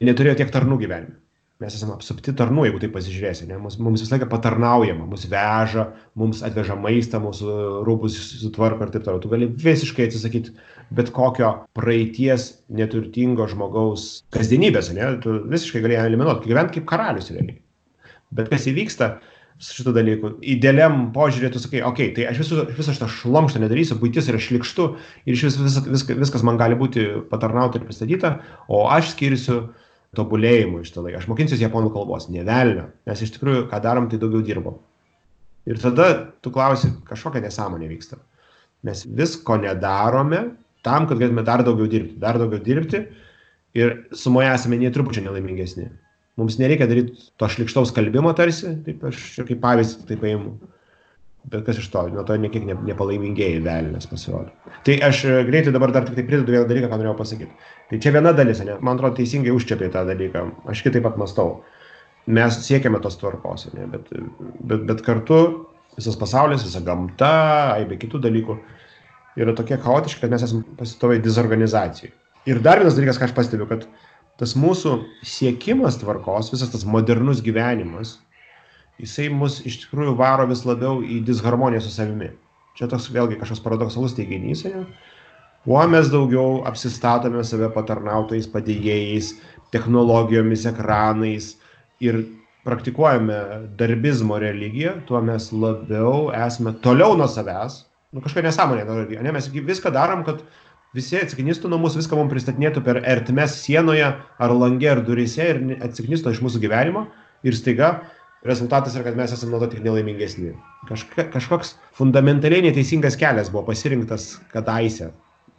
neturėjo tiek tarnų gyvenime mes esame apsupti tarnų, jeigu tai pasižiūrėsi, ne? mums, mums visą laiką patarnaujama, mus veža, mums atveža maistą, mūsų rūbus sutvarko ir taip toliau. Tu gali visiškai atsisakyti bet kokio praeities neturtingo žmogaus kasdienybės, ne? tu visiškai gali eliminuoti, gyventi kaip karalius realiai. Bet kas įvyksta su šitų dalykų, idealiam požiūrė tu sakai, okei, okay, tai aš visu, visą šitą šlamštą nedarysiu, būtis yra šlikštu ir iš vis, vis, vis, viskas man gali būti patarnauta ir pristatyta, o aš skirsiu tobulėjimui šitą laiką. Aš mokinsiuosi japonų kalbos, nevelnio, nes iš tikrųjų, ką darom, tai daugiau dirbam. Ir tada tu klausi, kažkokia nesąmonė vyksta. Mes visko nedarome tam, kad galėtume dar daugiau dirbti, dar daugiau dirbti ir sumoje esame nei trupučiai nelaimingesni. Mums nereikia daryti to šlikštaus kalbimo tarsi, taip aš kaip pavyzdį tai paimu bet kas iš to, nuo to niekiek ne, nepalaimingėjai velnės pasirodo. Tai aš e, greitai dabar dar tik tai pridedu vieną dalyką, ką norėjau pasakyti. Tai čia viena dalis, ne? man atrodo, teisingai užčiapiai tą dalyką, aš kitaip pat mastau. Mes siekiame tos tvarkos, ne? Bet, bet, bet kartu visas pasaulis, visa gamta, aibė kitų dalykų yra tokie chaotiški, kad mes esame pasitovai dizorganizacijai. Ir dar vienas dalykas, ką aš pastebiu, kad tas mūsų siekimas tvarkos, visas tas modernus gyvenimas, jisai mus iš tikrųjų varo vis labiau į disharmoniją su savimi. Čia toks vėlgi kažkoks paradoksalus teiginys, ne? Kuo mes daugiau apsistatome save patarnautojais, padėjėjais, technologijomis, ekranais ir praktikuojame darbizmo religiją, tuo mes labiau esame toliau nuo savęs. Nu, kažkokia nesąmonė, ne? mes viską darom, kad visi atsiknistų nuo mūsų, viską mums pristatinėtų per ertmes sienoje ar langė ar durise ir atsiknistų iš mūsų gyvenimo ir staiga rezultatas yra, kad mes esame nuo to tik nelaimingesni. Kažka, kažkoks fundamentaliai neteisingas kelias buvo pasirinktas kadaise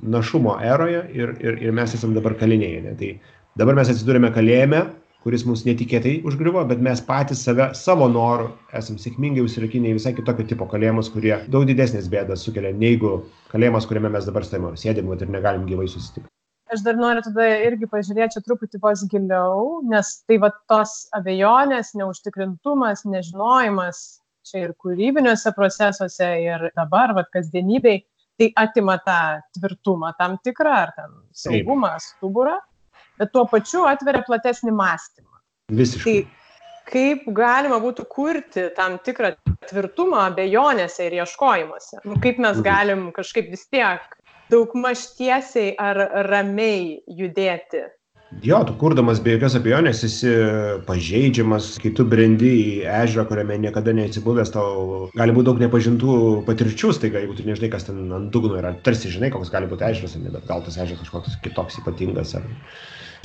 našumo eroje ir, ir, ir mes esame dabar kaliniai. Ne? Tai dabar mes atsidūrėme kalėjime, kuris mums netikėtai užgriuvo, bet mes patys save savo noru esame sėkmingai užsirakinę į visai kitokio tipo kalėjimus, kurie daug didesnės bėdas sukelia, negu kalėjimas, kuriame mes dabar stovime, sėdėm ir negalim gyvai susitikti. Aš dar noriu tada irgi pažiūrėti truputį vos giliau, nes tai va tos abejonės, neužtikrintumas, nežinojimas čia ir kūrybiniuose procesuose ir dabar, va kasdienybei, tai atima tą tvirtumą tam tikrą, ar ten saugumą, stuburą, bet tuo pačiu atveria platesnį mąstymą. Visiškai. Tai kaip galima būtų kurti tam tikrą tvirtumą abejonėse ir ieškojimuose. Nu, kaip mes mhm. galim kažkaip vis tiek daugmaž tiesiai ar ramiai judėti. Jo, tu kurdamas be jokios abejonės esi pažeidžiamas, kai tu brendi į ežerą, kuriame niekada neatsibuvęs, tau gali būti daug nepažintų patirčių, staiga, jeigu tu nežinai, kas ten ant dugno yra, tarsi žinai, koks gali būti ežeras, bet gal tas ežeras kažkoks kitoks ypatingas ar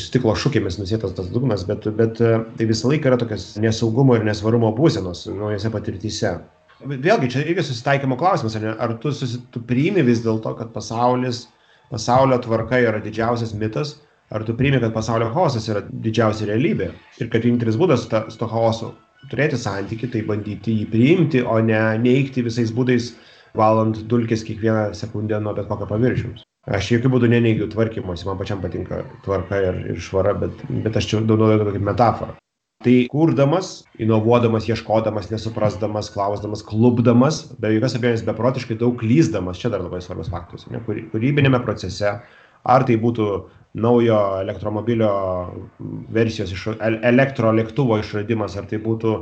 stiklo šukėmis nusėtas tas dugnas, bet, bet tai visą laiką yra tokias nesaugumo ir nesvarumo būsenos naujose patirtyse. Vėlgi, čia irgi susitaikymo klausimas, ar, ar tu, susi, tu priimi vis dėlto, kad pasaulis, pasaulio tvarka yra didžiausias mitas, ar tu priimi, kad pasaulio chaosas yra didžiausia realybė ir kad vienintelis būdas ta, su to chaosu turėti santyki, tai bandyti jį priimti, o ne neikti visais būdais, valant dulkės kiekvieną sekundę nuo bet kokio paviršiaus. Aš jokių būdų neneigiu tvarkymosi, man pačiam patinka tvarka ir, ir švara, bet, bet aš čia naudoju kaip metaforą. Tai kurdamas inovuodamas ieškodamas nesuprasdamas klausdamas klupdamas be jokios abejonės beprotiškai daug klysdamas čia dar labai svarbus faktorius ane kūry kūrybiniame procese ar tai būtų naujo elektromobilio versijos iš elektrolėktuvo išradimas ar tai būtų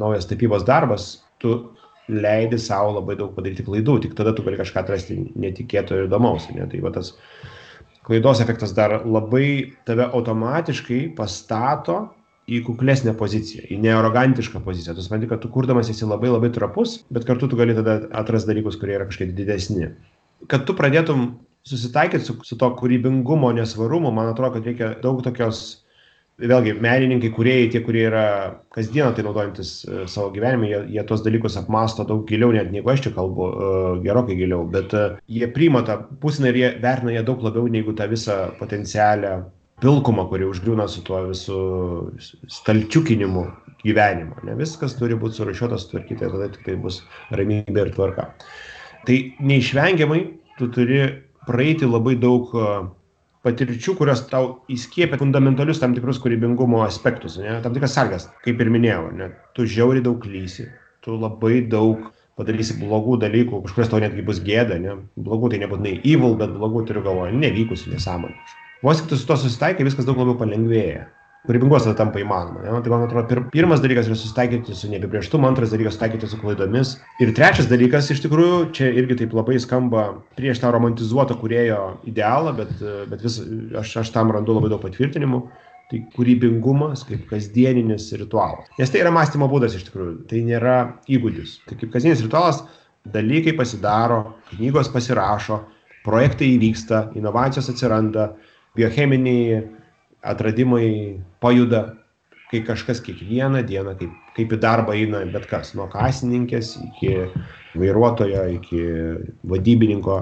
naujas tapybos darbas tu leidi sau labai daug padaryti klaidų tik tada tu gali kažką atrasti netikėto ir įdomaus ane tai va tas klaidos efektas dar labai tave automatiškai pastato į kuklesnę poziciją, į nearogantišką poziciją. Tu supranti, kad tu kurdamas esi labai labai trapus, bet kartu tu gali tada atrasti dalykus, kurie yra kažkiek didesni. Kad tu pradėtum susitaikyti su, su to kūrybingumo nesvarumu, man atrodo, kad reikia daug tokios vėlgi menininkai, kuriejai, tie, kurie yra kasdieną tai naudojantis e, savo gyvenime, jie, jie tos dalykus apmasto daug giliau, net negu aš čia kalbu, e, gerokai giliau, bet e, jie priima tą pusiną ir jie vertina ją daug labiau negu tą visą potencialią pilkumą, kuri užgriūna su tuo visų stalčiukinimu gyvenimo. Ne viskas turi būti surašiuota, sutvarkyta ir tada tik tai bus ramybė ir tvarka. Tai neišvengiamai tu turi praeiti labai daug patirčių, kurios tau įskiepia fundamentalius tam tikrus kūrybingumo aspektus, ne, tam tikras sąlygas, kaip ir minėjau, ne, tu žiauri daug lysi, tu labai daug padarysi blogų dalykų, kažkas tau netgi bus gėda, ne, blogų tai nebūtinai evil, bet blogų turiu galvoje, nevykusių nesąmonė. Vos tik tu su to susitaikai, viskas daug labiau palengvėja kūrybingumas tada tampa įmanoma. Ne? Tai man atrodo, pir, pirmas dalykas yra susitaikyti su neapibrieštumu, antras dalykas susitaikyti su klaidomis. Ir trečias dalykas, iš tikrųjų, čia irgi taip labai skamba prieš tą romantizuotą kurėjo idealą, bet, bet vis, aš, aš tam randu labai daug patvirtinimų. Tai kūrybingumas kaip kasdieninis ritualas. Nes tai yra mąstymo būdas iš tikrųjų, tai nėra įgūdis. Tai kaip kasdienis ritualas, dalykai pasidaro, knygos pasirašo, projektai įvyksta, inovacijos atsiranda, biocheminiai atradimai pajuda, kai kažkas kiekvieną dieną, kaip, kaip į darbą eina bet kas, nuo kasininkės iki vairuotojo, iki vadybininko,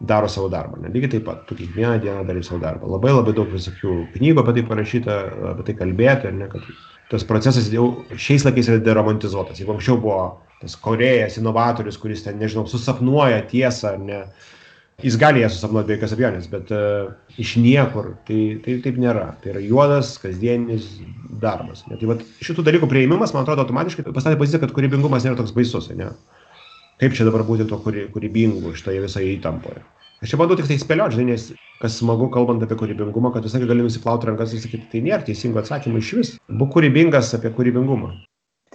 daro savo darbą. Ne? Lygiai taip pat, tu kiekvieną dieną darai savo darbą. Labai labai daug visokių knygų apie tai parašyta, apie tai kalbėti, ne, kad tas procesas jau šiais laikais yra deromantizuotas. Jeigu anksčiau buvo tas korėjas, inovatorius, kuris ten, nežinau, susapnuoja tiesą, ne, jis gali ją susapnuoti be jokios abejonės, bet uh, iš niekur tai, tai taip nėra. Tai yra juodas, kasdienis darbas. Ne? Tai vat, šitų dalykų prieimimas, man atrodo, automatiškai pastatė poziciją, kad kūrybingumas nėra toks baisus. Ne? Kaip čia dabar būti to kūrybingu šitoje visoje įtampoje. Aš čia bandau tik tai spėlioti, žinai, nes kas smagu, kalbant apie kūrybingumą, kad visai gali nusiplauti rankas ir sakyti, tai nėra teisingo atsakymo iš vis. Būk kūrybingas apie kūrybingumą.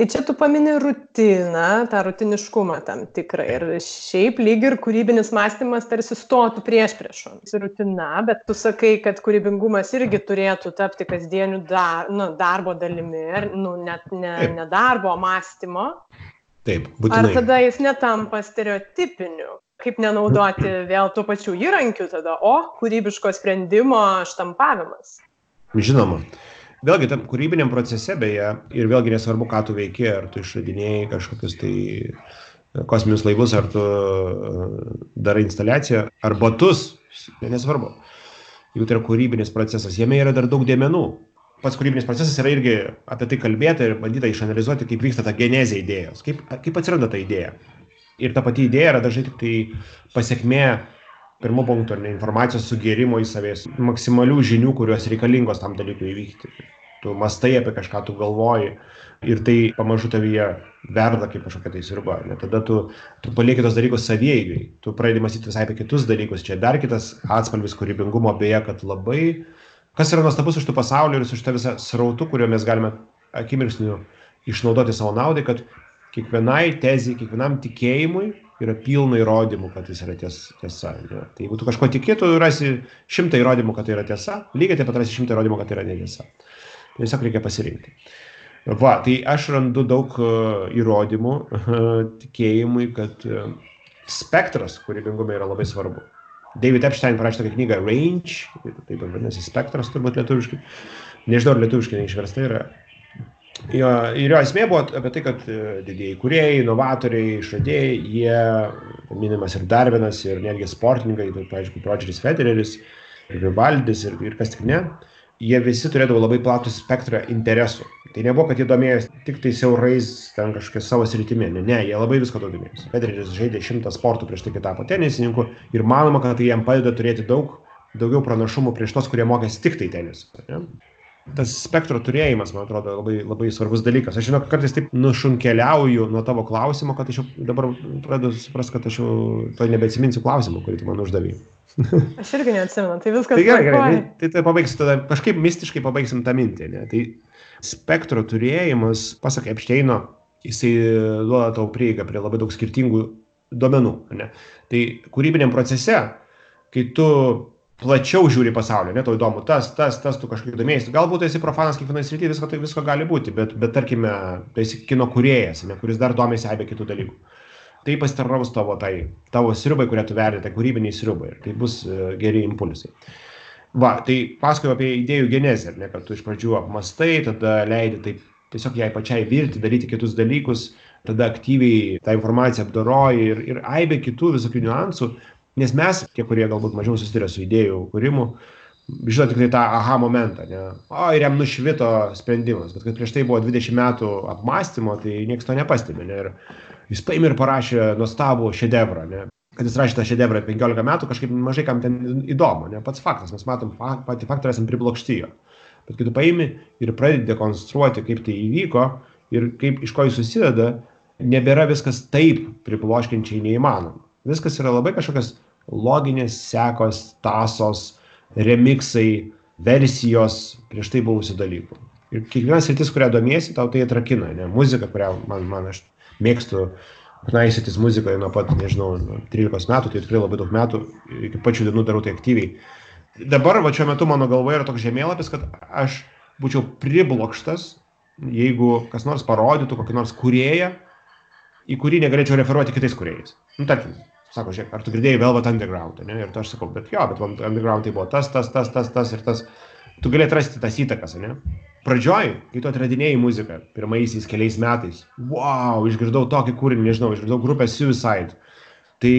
Tai čia tu pamini rutiną, tą rutiniškumą tam tikrą. Ir šiaip lyg ir kūrybinis mąstymas tarsi stotų prieš priešo. Rutina, bet tu sakai, kad kūrybingumas irgi turėtų tapti kasdieniu dar, nu, darbo dalimi, nu, net ne, ne darbo, mąstymo. Taip, būtinai. Ar tada jis netampa stereotipiniu? Kaip nenaudoti vėl tų pačių įrankių tada, o kūrybiško sprendimo štampavimas? Žinoma vėlgi tam kūrybiniam procese beje ir vėlgi nesvarbu ką tu veiki ar tu išradinėji kažkokius tai kosminius laivus ar tu e, darai instaliaciją ar batus nesvarbu. Jeigu tai yra kūrybinis procesas jame yra dar daug dėmenų. Pats kūrybinis procesas yra irgi apie tai kalbėta ir bandyta išanalizuoti kaip vyksta ta genezė idėjos kaip kaip atsiranda ta idėja. Ir ta pati idėja yra dažnai tik tai pasiekmė pirmu punktu, ne informacijos sugėrimo į savęs, maksimalių žinių, kurios reikalingos tam dalykui įvykti. Tu mastai apie kažką, tu galvoji ir tai pamažu tavyje verda kaip kažkokia tai sirba. Ne? Tada tu, tu palieki tos dalykus savieigai, tu pradedi mąstyti visai apie kitus dalykus. Čia dar kitas atspalvis kūrybingumo, beje, kad labai, kas yra nuostabus už tų pasaulio ir už tą visą srautų, kurio mes galime akimirksniu išnaudoti savo naudai, kad kiekvienai tezijai, kiekvienam tikėjimui yra pilna įrodymų, kad jis yra ties, tiesa. Ne? Tai jeigu tu kažko tiki, tu rasi šimtą įrodymų, kad tai yra tiesa, lygiai taip pat rasi šimtą įrodymų, kad tai yra netiesa. Tiesiog reikia pasirinkti. Va, tai aš randu daug uh, įrodymų tikėjimui, kad uh, spektras kūrybingume yra labai svarbu. David Epstein parašė tokią knygą Range, taip vadinasi spektras turbūt lietuviškai. Nežinau, ar lietuviškai neišversta yra Jo, ir jo esmė buvo apie tai, kad e, didieji kuriejai, inovatoriai, išradėjai, jie, minimas ir Darvinas, ir netgi sportininkai, tai, pavyzdžiui, Rodžeris Federeris, ir Vivaldis, ir, ir kas tik ne, jie visi turėdavo labai platų spektrą interesų. Tai nebuvo, kad jie domėjosi tik tai siaurais ten kažkokia savo sritimi. Ne, ne, jie labai visko domėjosi. Federeris žaidė šimtą sportų prieš tai, kai tapo tenisininku ir manoma, kad tai jam padeda turėti daug daugiau pranašumų prieš tos, kurie mokėsi tik tai tenisą tas spektro turėjimas, man atrodo, labai, labai svarbus dalykas. Aš žinau, kartais taip nušunkeliauju nuo tavo klausimo, kad aš jau dabar pradedu suprasti, kad aš jau to nebeatsiminsiu klausimų, kurį tu man uždavai. aš irgi neatsimenu, tai viskas. Tai gerai, gerai, tai, tai, tai pabaigsiu tada, kažkaip mistiškai pabaigsim tą mintį. Ne? Tai spektro turėjimas, pasak Epsteino, jisai duoda tau prieigą prie labai daug skirtingų duomenų. Ne? Tai kūrybiniam procese, kai tu plačiau žiūri pasaulį, ne, tau įdomu tas, tas, tas, tu kažkaip domėjai, galbūt esi profanas kiekvienoje srityje, visko, tai visko gali būti, bet, bet tarkime, tai esi kino kuriejas, ne, kuris dar domėsi apie kitų dalykų. Tai pasitarnaus tavo, tai, tavo sriubai, kurią tu verdi, tai kūrybiniai sriubai ir tai bus uh, geri impulsai. Va, tai pasakoju apie idėjų genezę, ne, kad tu iš pradžių apmastai, tada leidi taip tiesiog jai pačiai virti, daryti kitus dalykus, tada aktyviai tą informaciją apdoroji ir, ir aibė kitų visokių niuansų, nes mes, tie, kurie galbūt mažiau susiduria su idėjų kūrimu, žinot tik tai tą aha momentą, ne? O, ir jam nušvito sprendimas, bet kad prieš tai buvo 20 metų apmąstymo, tai niekas to nepastebi, ne? Ir jis paėmė ir parašė nuostabų šedevrą, ne? kad jis rašė tą šedevrą 15 metų, kažkaip mažai kam ten įdomu, ne pats faktas, mes matom patį faktą, esame priblokšti jo. Bet kai tu paimi ir pradedi dekonstruoti, kaip tai įvyko ir kaip iš ko jis susideda, nebėra viskas taip pribloškinčiai neįmanoma. Viskas yra labai kažkokios loginės sekos, tasos, remixai, versijos prieš tai buvusių dalykų. Ir kiekvienas sritis, kurią domiesi, tau tai atrakina, ne? Muzika, kurią man, man aš mėgstu knaisytis muzikoje nuo pat, nežinau, nuo 13 metų, tai tikrai labai daug metų, iki pačių dienų darau tai aktyviai. Dabar, va šiuo metu mano galvoje yra toks žemėlapis, kad aš būčiau priblokštas, jeigu kas nors parodytų kokį nors kurėją, į kurį negalėčiau referuoti kitais kuriejais. Nu, tarkim, sako, žiūrėk, ar tu girdėjai Velvet Underground, ne? Ir aš sakau, bet jo, bet Underground tai buvo tas, tas, tas, tas, tas ir tas. Tu gali atrasti tas įtakas, ne? pradžioj, kai tu atradinėjai muziką pirmaisiais keliais metais, wow, išgirdau tokį kūrinį, nežinau, išgirdau grupę Suicide. Tai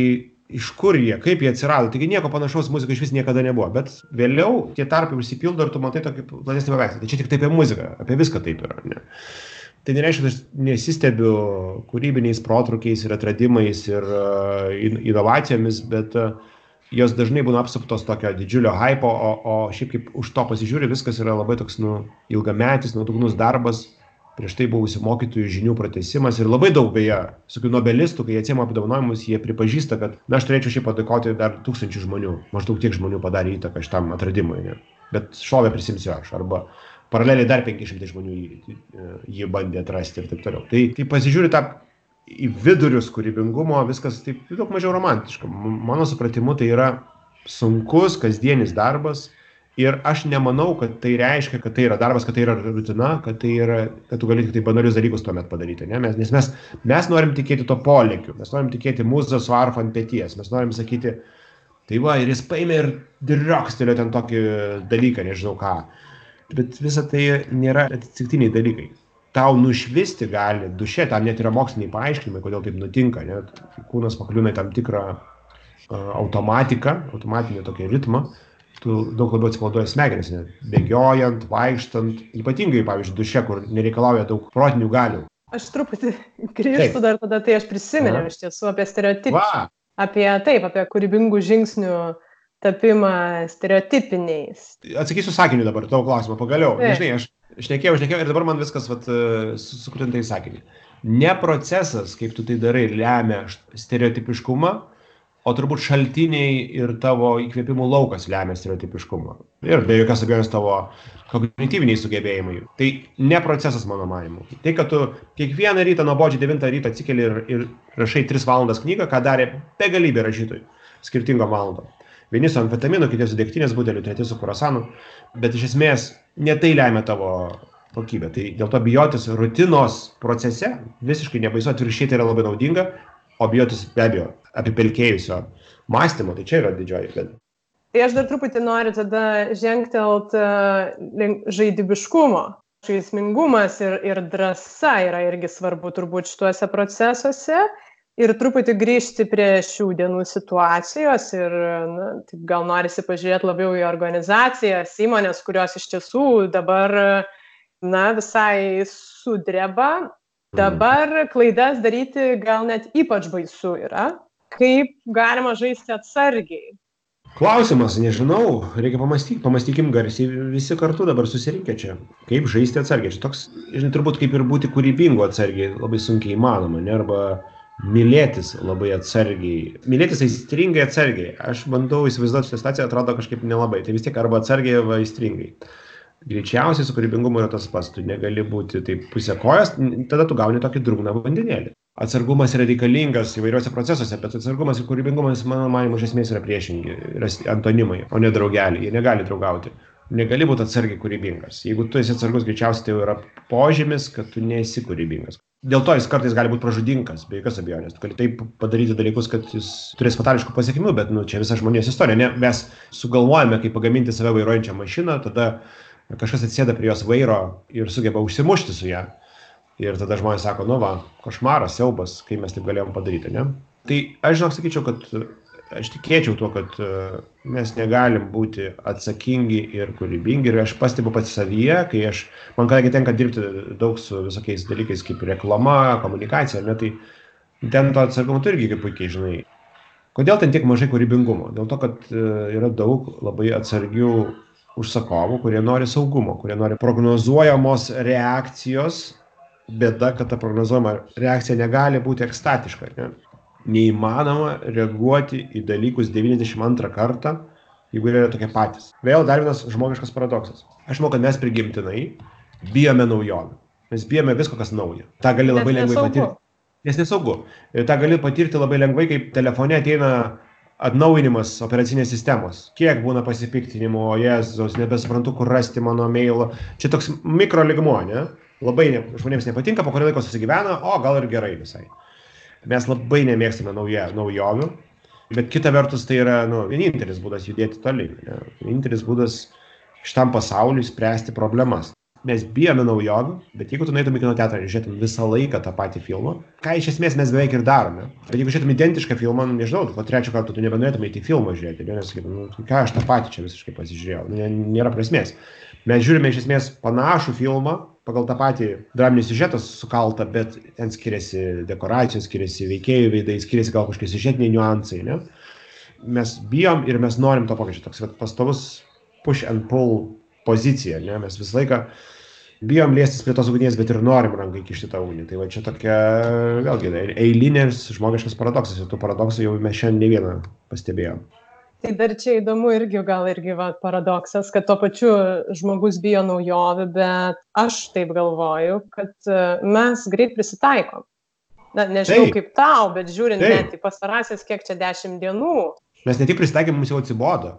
iš kur jie, kaip jie atsirado, taigi nieko panašaus muzika iš vis niekada nebuvo, bet vėliau tie tarpai užsipildo ir tu matai tokį platesnį paveikslą. Tai čia tik taip apie muziką, apie viską taip yra. Ne? Tai nereiškia, kad aš nesistebiu kūrybiniais protrukiais ir atradimais ir uh, inovacijomis, bet uh, jos dažnai būna apsuptos tokio didžiulio hypo, o, o šiaip kaip už to pasižiūri, viskas yra labai toks, nu, ilgametis, nuodugnus darbas, prieš tai buvusių mokytojų žinių pratesimas ir labai daug beje, visokių nobelistų, kai jie atsima apdovanojimus, jie pripažįsta, kad, na, aš turėčiau šiaip padėkoti dar tūkstančių žmonių, maždaug tiek žmonių padarė įtaką šitam atradimui, ne? bet šovę prisimsiu aš, arba paraleliai dar 500 žmonių jį, jį bandė atrasti ir taip toliau. Tai, tai pasižiūri tą į vidurius kūrybingumo viskas taip daug mažiau romantiška. Mano supratimu tai yra sunkus kasdienis darbas ir aš nemanau, kad tai reiškia, kad tai yra darbas, kad tai yra rutina, kad, tai yra, kad tu gali tik tai banalius dalykus tuomet padaryti. Ne? Mes, nes mes, mes norim tikėti to polėkiu, mes norim tikėti mūzą su arfa ant pėties, mes norim sakyti, tai va, ir jis paėmė ir driokstelio ten tokį dalyką, nežinau ką. Bet visa tai nėra atsitiktiniai dalykai. Tau nušvisti gali duše, tam net yra moksliniai paaiškinimai, kodėl taip nutinka, net kūnas pakliūna į tam tikrą uh, automatiką, automatinį tokį ritmą, tu daug labiau atsipalaiduoji smegenis, net bėgiojant, vaikštant, ypatingai, pavyzdžiui, duše, kur nereikalauja daug protinių galių. Aš truputį grįžtu dar tada, tai aš prisiminiau iš tiesų apie stereotipus. Apie taip, apie kūrybingų žingsnių tapimą stereotipiniais. Atsakysiu sakiniu dabar tavo klausimą, pagaliau. Nežinai, aš šnekėjau, šnekėjau ir dabar man viskas vat, e, sukrinta į sakinį. Ne procesas, kaip tu tai darai, lemia stereotipiškumą, o turbūt šaltiniai ir tavo įkvėpimų laukas lemia stereotipiškumą. Ir be jokios abejonės tavo kognityviniai sugebėjimai. Tai ne procesas, mano manimu. Tai, kad tu kiekvieną rytą nuobodžiai 9 ryto atsikeli ir, ir rašai 3 valandas knygą, ką darė begalybė rašytojų skirtingo valandą. Vieni su amfetaminu, kiti su dėktinės budeliu, treti su kurasanu, bet iš esmės ne tai lemia tavo kokybę. Tai dėl to bijotis rutinos procese visiškai nebaisu, atvirkščiai tai yra labai naudinga, o bijotis be abejo apipelkėjusio mąstymo, tai čia yra didžioji bėda. Tai aš dar truputį noriu tada žengtelt link žaidybiškumo. Žaismingumas ir, ir drąsa yra irgi svarbu turbūt šituose procesuose ir truputį grįžti prie šių dienų situacijos ir na, gal norisi pažiūrėti labiau į organizacijas, įmonės, kurios iš tiesų dabar na, visai sudreba. Dabar klaidas daryti gal net ypač baisu yra. Kaip galima žaisti atsargiai? Klausimas, nežinau, reikia pamastyti, pamastykim garsiai visi kartu dabar susirinkę čia. Kaip žaisti atsargiai? Čia toks, žinai, turbūt kaip ir būti kūrybingu atsargiai, labai sunkiai įmanoma, ne? Arba mylėtis labai atsargiai. Mylėtis aistringai atsargiai. Aš bandau įsivaizduoti šitą situaciją, atrodo kažkaip nelabai. Tai vis tiek arba atsargiai, arba aistringai. Greičiausiai su kūrybingumu yra tas pats. Tu negali būti taip pusė kojas, tada tu gauni tokį drūgną vandenėlį. Atsargumas yra reikalingas įvairiuose procesuose, bet atsargumas ir kūrybingumas, mano manimu, iš esmės yra priešingi, yra antonimai, o ne draugeliai. Jie negali draugauti. Negali būti atsargiai kūrybingas. Jeigu tu esi atsargus, greičiausiai tai jau yra požymis, kad tu nesi kūrybingas. Dėl to jis kartais gali būti pražudingas, be jokios abejonės. Tu gali taip padaryti dalykus, kad jis turės fatališkų pasiekmių, bet nu, čia visa žmonijos istorija. Ne, mes sugalvojame, kaip pagaminti save vairuojančią mašiną, tada kažkas atsėda prie jos vairo ir sugeba užsimušti su ją. Ir tada žmonės sako, nu va, košmaras, siaubas, kai mes taip galėjom padaryti, ne? Tai aš žinok, sakyčiau, kad aš tikėčiau tuo, kad e, mes negalim būti atsakingi ir kūrybingi. Ir aš pastebiu pats savyje, kai aš, man kadangi tenka dirbti daug su visokiais dalykais kaip reklama, komunikacija, ne, tai ten to atsargumo tu irgi kaip puikiai žinai. Kodėl ten tiek mažai kūrybingumo? Dėl to, kad e, yra daug labai atsargių užsakovų, kurie nori saugumo, kurie nori prognozuojamos reakcijos. Bėda, kad ta prognozuojama reakcija negali būti ekstatiška. Ne? Neįmanoma reaguoti į dalykus 92 kartą, jeigu jie yra tokie patys. Vėl dar vienas žmogiškas paradoksas. Aš manau, kad mes prigimtinai bijome naujovių. Mes bijome visko, kas nauja. Ta gali labai lengvai patirti. Nes nesaugu. Tą gali patirti labai lengvai, kaip telefone ateina atnaujinimas operacinės sistemos. Kiek būna pasipiktinimo, Jėzus, nebesuprantu, kur rasti mano mailą. Čia toks mikro ligmuo, ne? Labai ne, žmonėms nepatinka, po kurio laiko susigyvena, o gal ir gerai visai. Mes labai nemėgstame nauja, naujovių, bet kita vertus tai yra nu, vienintelis būdas judėti toliau. Ne? Vienintelis būdas šitam pasauliui spręsti problemas. Mes bijome naujovių, bet jeigu tu nueitum į kino teatrą ir žiūrėtum visą laiką tą patį filmą, ką iš esmės mes beveik ir darome. Bet jeigu žiūrėtum identišką filmą, nu, nežinau, po trečio karto tu nebenorėtum į filmą žiūrėti, nes sakytum, nu, ką aš tą patį čia visiškai pasižiūrėjau, nu, nėra prasmės. Mes žiūrime iš esmės panašų filmą, pagal tą patį draminį siužetą sukaltą, bet ten skiriasi dekoracijos, skiriasi veikėjų veidai, skiriasi gal kažkokie siužetiniai niuansai. Ne? Mes bijom ir mes norim to pokyčio, toks pastovus push and pull pozicija, ne? mes visą laiką bijom liestis prie tos ugnies, bet ir norim rankai kišti tą ugnį. Tai va čia tokia, vėlgi, eilinės žmogiškas paradoksas ir tų paradoksų jau mes šiandien ne vieną pastebėjom tai dar čia įdomu irgi gal irgi va paradoksas kad tuo pačiu žmogus bijo naujovių bet aš taip galvoju kad e, mes greit prisitaikom na nežinau Taip. kaip tau bet žiūrint Taip. net į pastarąsias kiek čia dešimt dienų mes ne tik prisitaikėm mums jau atsibodo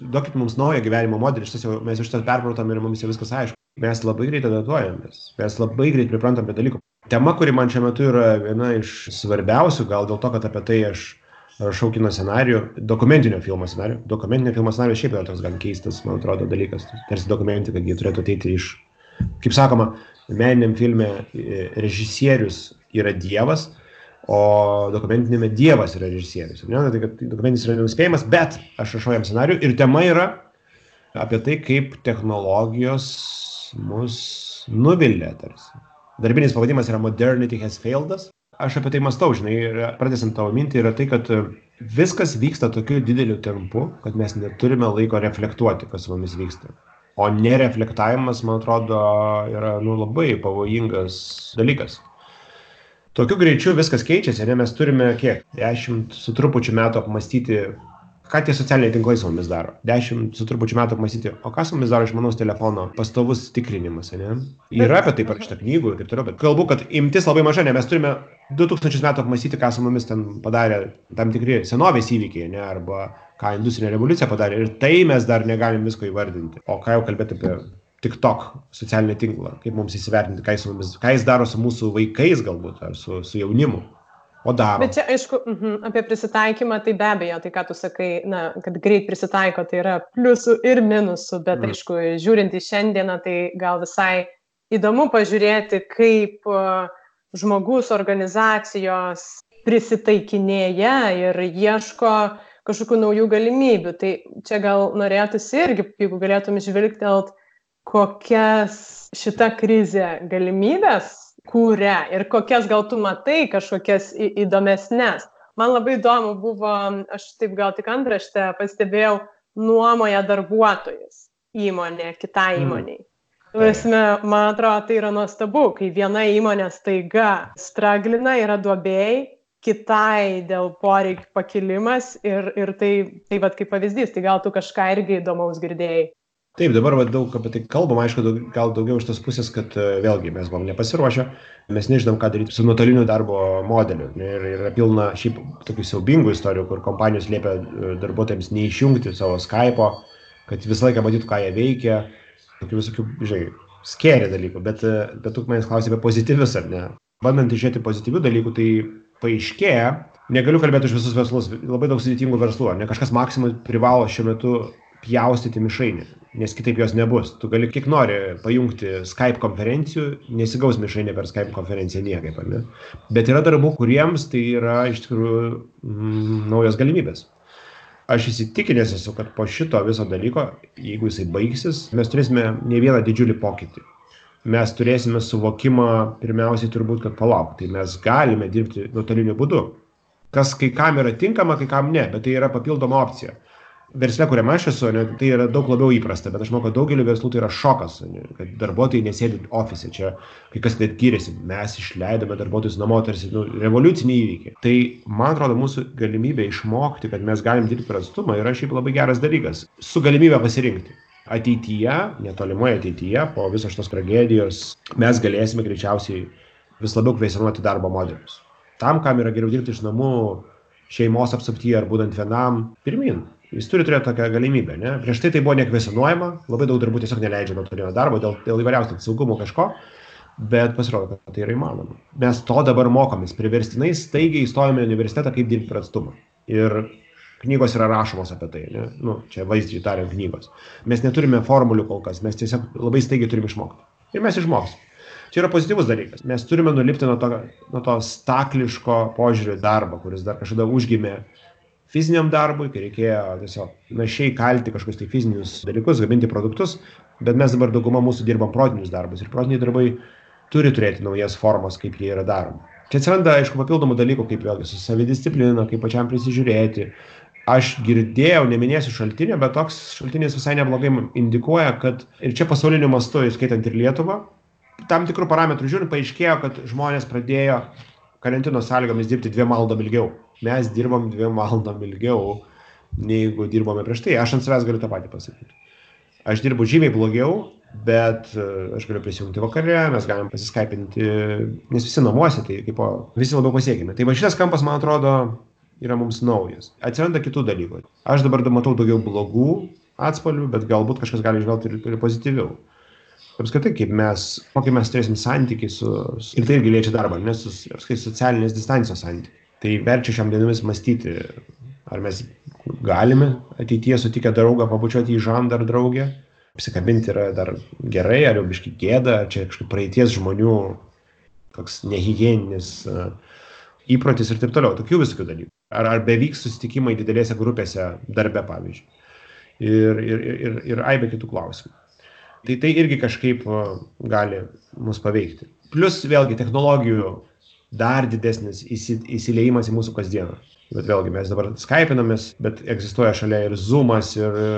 duokit mums naują gyvenimo modelį šitas jau mes iš to perpratom ir mums jau viskas aišku mes labai greit adaptuojamės mes labai greit priprantam prie dalykų tema kuri man šiuo metu yra viena iš svarbiausių gal dėl to kad apie tai aš rašau kino scenarijų, dokumentinio filmo scenarijų. Dokumentinio filmo scenarijus šiaip yra toks gan keistas, man atrodo, dalykas. Tarsi dokumentika, kad jie turėtų ateiti iš, kaip sakoma, meniniam filme e, režisierius yra dievas, o dokumentinėme dievas yra režisierius. Ne, tai kad dokumentinis yra nenuspėjimas, bet aš rašau jam scenarijų ir tema yra apie tai, kaip technologijos mus nuvilia tarsi. Darbinis pavadimas yra Modernity has failed us aš apie tai mąstau, žinai, ir pradėsim tavo mintį yra tai, kad viskas vyksta tokiu dideliu tempu, kad mes neturime laiko reflektuoti, kas su mumis vyksta. O nereflektavimas, man atrodo, yra nu, labai pavojingas dalykas. Tokiu greičiu viskas keičiasi, ne? Mes turime kiek? Dešimt su trupučiu metų apmastyti ką tie socialiniai tinklai su mumis daro. Dešimt su trupučiu metų apmąstyti o ką su mumis daro išmanaus telefono pastovus tikrinimas ane yra apie tai parašyta knygų ir taip toliau bet kalbu kad imtis labai maža ne? Mes turime du tūkstančius metų apmąstyti ką su mumis ten padarė tam tikri senovės įvykiai ane arba ką industrinė revoliucija padarė. Ir tai mes dar negalim visko įvardinti. O ką jau kalbėt apie TikTok socialinį tinklą, kaip mums įsivertinti, ką jis, mumis, ką jis daro su mūsų vaikais galbūt, ar su, su jaunimu o daro. Bet čia, aišku, -huh, apie prisitaikymą, tai be abejo, tai ką tu sakai, na, kad greit prisitaiko, tai yra pliusų ir minusų, bet, mm. aišku, žiūrint į šiandieną, tai gal visai įdomu pažiūrėti, kaip uh, žmogus organizacijos prisitaikinėja ir ieško kažkokių naujų galimybių. Tai čia gal norėtųsi irgi, jeigu galėtum žvilgtelt, kokias šita krizė galimybės kuria ir kokias gal tu matai kažkokias įdomesnes. Man labai įdomu buvo, aš taip gal tik antraštę pastebėjau, nuomoja darbuotojus įmonė kitai mm. įmoniai. Prasme, man atrodo, tai yra nuostabu, kai viena įmonė staiga straglina, yra duobėjai, kitai dėl poreikių pakilimas ir, ir tai, tai vad kaip pavyzdys, tai gal tu kažką irgi įdomaus girdėjai taip dabar va daug apie tai kalbam aišku daug gal daugiau iš tos pusės kad e, vėlgi mes buvom nepasiruošę mes nežinom ką daryt su nuotoliniu darbo modeliu. Ir yra pilna šiaip tokių siaubingų istorijų kur kompanijos liepia e, darbuotojams neišjungti savo skaipo kad visą laiką matytų, ką jie veikia, tokių visokių, žinai, skėrė dalykų, bet, bet tu manęs klausai apie pozityvius ar ne. Bandant išėti pozityvių dalykų, tai paaiškėja, negaliu kalbėti už visus verslus, labai daug sudėtingų verslų, ne? Kažkas maksimum privalo šiuo metu pjaustyti mišrainį, nes kitaip jos nebus. Tu gali kiek nori pajungti Skype konferencijų, nesigaus mišrainė per Skype konferenciją niekaip, ne? Bet yra darbų, kuriems tai yra iš tikrųjų mm, naujos galimybės. Aš įsitikinęs esu, kad po šito viso dalyko, jeigu jisai baigsis, mes turėsime ne vieną didžiulį pokytį. Mes turėsime suvokimą, pirmiausiai turbūt, kad palauk, tai mes galime dirbti nuotoliniu būdu. Kas kai kam yra tinkama, kai kam ne, bet tai yra papildoma opcija versle, kuriame aš esu, ne, tai yra daug labiau įprasta, bet aš manau, kad daugeliu verslų tai yra šokas, ne, kad darbuotojai nesėdi ofise, čia kai kas net gyrėsi, mes išleidome darbuotojus namo, tarsi nu, revoliuciniai įvykiai. Tai man atrodo, mūsų galimybė išmokti, kad mes galim dirbti per atstumą yra šiaip labai geras dalykas, su galimybė pasirinkti. Ateityje, netolimoje ateityje, po visos šitos tragedijos, mes galėsime greičiausiai vis labiau kvestionuoti darbo modelius. Tam, kam yra geriau dirbti iš namų, šeimos apsuptyje ar būdant vienam, pirmin. Jis turi turėti tokią galimybę. Ne? Prieš tai tai buvo nekvesionuojama, labai daug darbų tiesiog neleidžia nuotolinio darbo dėl, dėl įvairiausių saugumo kažko, bet pasirodo, kad tai yra įmanoma. Mes to dabar mokomės, priverstinai staigiai įstojame į universitetą, kaip dirbti per atstumą. Ir knygos yra rašomos apie tai, ne? nu, čia vaizdžiai tariant knygos. Mes neturime formulių kol kas, mes tiesiog labai staigiai turime išmokti. Ir mes išmoksim. Čia yra pozityvus dalykas. Mes turime nulipti nuo to, nuo to stakliško požiūrio darbą, kuris dar kažkada užgimė fiziniam darbui, kai reikėjo tiesiog našiai kalti kažkokius tai fizinius dalykus, gaminti produktus, bet mes dabar dauguma mūsų dirbam protinius darbus ir protiniai darbai turi turėti naujas formas, kaip jie yra daromi. Čia atsiranda, aišku, papildomų dalykų, kaip vėlgi su savidisciplina, kaip pačiam prisižiūrėti. Aš girdėjau, neminėsiu šaltinio, bet toks šaltinis visai neblogai indikuoja, kad ir čia pasauliniu mastu, įskaitant ir Lietuvą, tam tikrų parametrų žiūrint, paaiškėjo, kad žmonės pradėjo karantino sąlygomis dirbti dviem valandom ilgiau mes dirbam dviem valandom ilgiau, neigu dirbome prieš tai. Aš ant savęs galiu tą patį pasakyti. Aš dirbu žymiai blogiau, bet e, aš galiu prisijungti vakare, mes galim pasiskaipinti, nes visi namuose, tai kaip o, visi labiau pasiekime. Tai va šitas kampas, man atrodo, yra mums naujas. Atsiranda kitų dalykų. Aš dabar matau daugiau blogų atspalvių, bet galbūt kažkas gali žvelgti ir, ir pozityviau. Apskritai, kaip mes, kokį mes turėsim santykiai su, su ir tai irgi liečia darbą, nes su, apskritai socialinės distancijos santykiai tai verčia šiam dienomis mąstyti, ar mes galime ateityje sutikę draugą pabučiuoti į žandą ar draugę, apsikabinti yra dar gerai, ar jau biški gėda, čia kažkaip praeities žmonių toks nehygieninis uh, įprotis ir taip toliau, tokių visokių dalykų. Ar, ar bevyks susitikimai didelėse grupėse darbe, pavyzdžiui. Ir, ir, ir, ir aibė kitų klausimų. Tai tai irgi kažkaip uh, gali mus paveikti. Plus vėlgi technologijų dar didesnis įsi, įsileimas į mūsų kasdieną. Bet vėlgi mes dabar skypinamės, bet egzistuoja šalia ir Zoomas, ir e,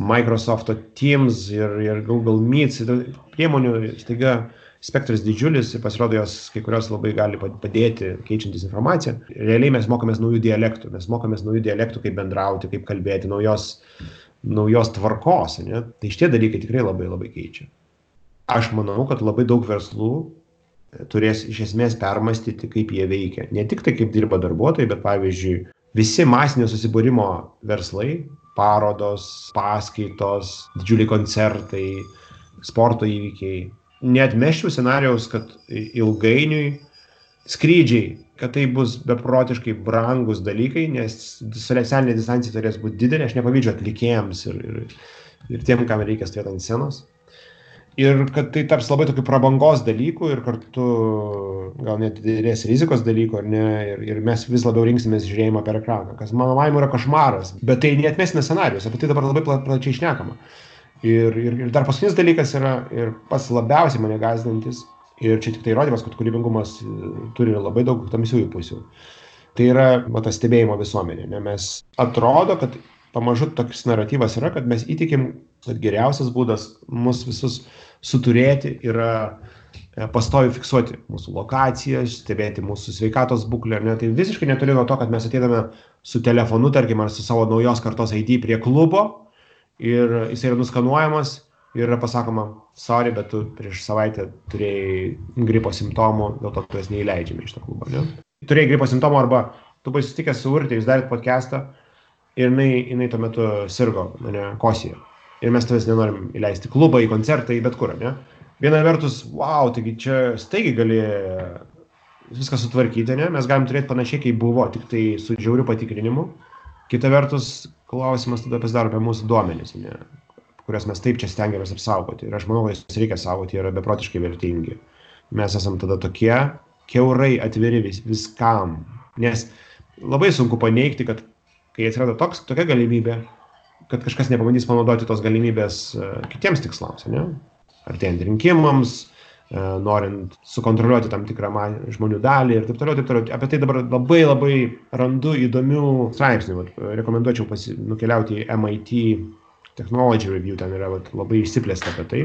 Microsoft Teams, ir, ir Google Meets, ir priemonių, staiga spektras didžiulis ir pasirodo jos kai kurios labai gali padėti keičiantis informaciją. Realiai mes mokomės naujų dialektų, mes mokomės naujų dialektų, kaip bendrauti, kaip kalbėti, naujos, naujos tvarkos. Ne? Tai šitie dalykai tikrai labai labai keičia. Aš manau, kad labai daug verslų turės iš esmės permastyti, kaip jie veikia. Ne tik tai, kaip dirba darbuotojai, bet pavyzdžiui, visi masinio susibūrimo verslai, parodos, paskaitos, didžiuliai koncertai, sporto įvykiai. Neatmeščiau scenarijaus, kad ilgainiui skrydžiai, kad tai bus beprotiškai brangus dalykai, nes socialinė distancija turės būti didelė, aš nepavydžiu atlikėjams ir, ir, ir tiem, kam reikia stovėti ant scenos. Ir kad tai taps labai tokiu prabangos dalyku ir kartu gal net didelės rizikos dalyku, ar ne, ir, ir mes vis labiau rinksimės žiūrėjimą per ekraną, kas mano manimu yra košmaras, bet tai neatmesime scenarius, apie tai dabar labai pla, plačiai išnekama. Ir, ir, ir dar paskutinis dalykas yra ir pats labiausiai mane gazdinantis, ir čia tik tai įrodymas, kad kūrybingumas e, turi labai daug tamsiųjų pusių. Tai yra va, tas stebėjimo visuomenė. Ne? Mes atrodo, kad pamažu toks naratyvas yra, kad mes įtikim, kad geriausias būdas mus visus suturėti yra e, pastovi fiksuoti mūsų lokacijas, stebėti mūsų sveikatos būklę. Ne? Tai visiškai netoli nuo to, kad mes ateiname su telefonu, tarkim, ar su savo naujos kartos ID prie klubo ir jis yra nuskanuojamas ir yra pasakoma, sorry, bet tu prieš savaitę turėjai gripo simptomų, dėl to tu esi neįleidžiami iš to klubo. Ne? Turėjai gripo simptomų arba tu buvai susitikęs su Urtė, jūs darėt podcastą ir jinai, jinai tuo metu sirgo, mane kosėjo. ir mes tavęs nenorim įleisti į klubą, į koncertą, į bet kur, ne? Viena vertus, wow, taigi čia staigiai gali viską sutvarkyti, ne? Mes galim turėti panašiai, kaip buvo, tik tai su žiauriu patikrinimu. Kita vertus, klausimas tada pasidaro apie mūsų duomenys, ne? Kuriuos mes taip čia stengiamės apsaugoti. Ir aš manau, kad juos reikia saugoti, jie yra beprotiškai vertingi. Mes esam tada tokie keurai atviri vis, viskam. Nes labai sunku paneigti, kad kai atsiranda toks, tokia galimybė, kad kažkas nepabandys panaudoti tos galimybės e, kitiems tikslams, ne? Artėjant rinkimams, e, norint sukontroliuoti tam tikrą žmonių dalį ir taip toliau, taip toliau. Apie tai dabar labai labai randu įdomių straipsnių. Rekomenduočiau pasi, nukeliauti į MIT Technology Review, ten yra vat, labai išsiplėsta apie tai.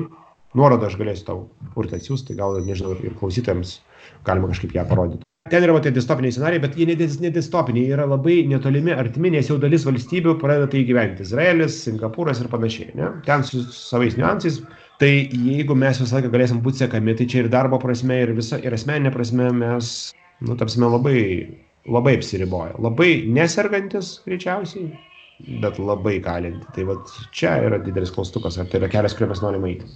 Nuorodą aš galėsiu tau urtą atsiųsti, gal nežinau, ir klausytojams galima kažkaip ją parodyti. Ten yra va, tie distopiniai scenarijai, bet jie nedistopiniai, yra labai netolimi, artimi, nes jau dalis valstybių pradeda tai gyventi. Izraelis, Singapūras ir panašiai. Ne? Ten su savais niuansais. Tai jeigu mes visą laiką galėsim būti sekami, tai čia ir darbo prasme, ir, visa, ir asmeninė prasme mes, nu, tapsime labai, labai apsiriboję. Labai nesergantis, greičiausiai, bet labai kalinti. Tai va čia yra didelis klaustukas, ar tai yra kelias, kuriuo mes norime eiti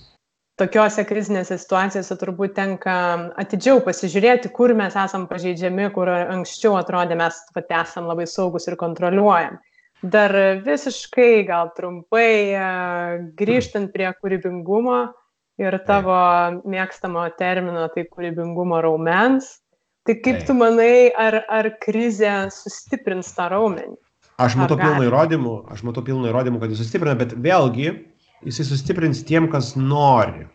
tokiose krizinėse situacijose turbūt tenka atidžiau pasižiūrėti, kur mes esam pažeidžiami, kur anksčiau atrodė mes pat esam labai saugus ir kontroliuojam. Dar visiškai gal trumpai e, grįžtant prie kūrybingumo ir tavo mėgstamo termino, tai kūrybingumo raumens. Tai kaip tu manai, ar, ar krizė sustiprins tą raumenį? Aš matau pilną įrodymų, aš matau pilną įrodymų, kad jis sustiprina, bet vėlgi jisai sustiprins tiem, kas nori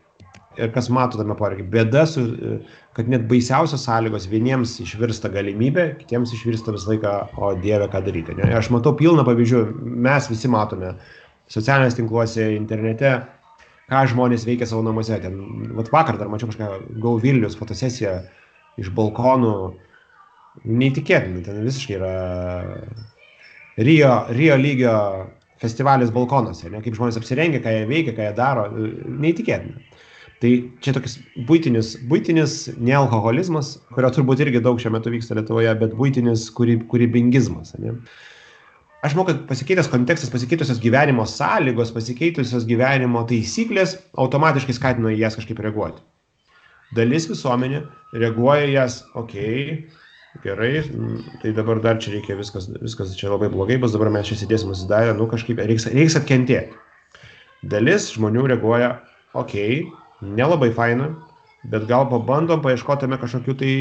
ir kas mato tame poreikį. Bėda, su, kad net baisiausios sąlygos vieniems išvirsta galimybė, kitiems išvirsta visą laiką, o Dieve, ką daryti. Ne? Aš matau pilną pavyzdžių, mes visi matome socialinės tinkluose, internete, ką žmonės veikia savo namuose. Ten, vat vakar dar mačiau kažką Go Vilnius fotosesiją iš balkonų. Neįtikėtinai, ten visiškai yra Rio, Rio lygio festivalis balkonuose, ne, kaip žmonės apsirengia, ką jie veikia, ką jie daro, neįtikėtina. Tai čia toks būtinis, būtinis nealkoholizmas, kurio turbūt irgi daug šiuo metu vyksta Lietuvoje, bet būtinis kūrybingizmas. Ne? Aš manau, kad pasikeitęs kontekstas, pasikeitusios gyvenimo sąlygos, pasikeitusios gyvenimo taisyklės automatiškai skatino į jas kažkaip reaguoti. Dalis visuomenė reaguoja jas, okei, okay, gerai, tai dabar dar čia reikia viskas, viskas čia labai blogai bus, dabar mes čia sėdėsim susidarę, nu kažkaip reiks, reiks atkentėti. Dalis žmonių reaguoja, okei, okay, nelabai faina, bet gal pabandom paieškotame kažkokių tai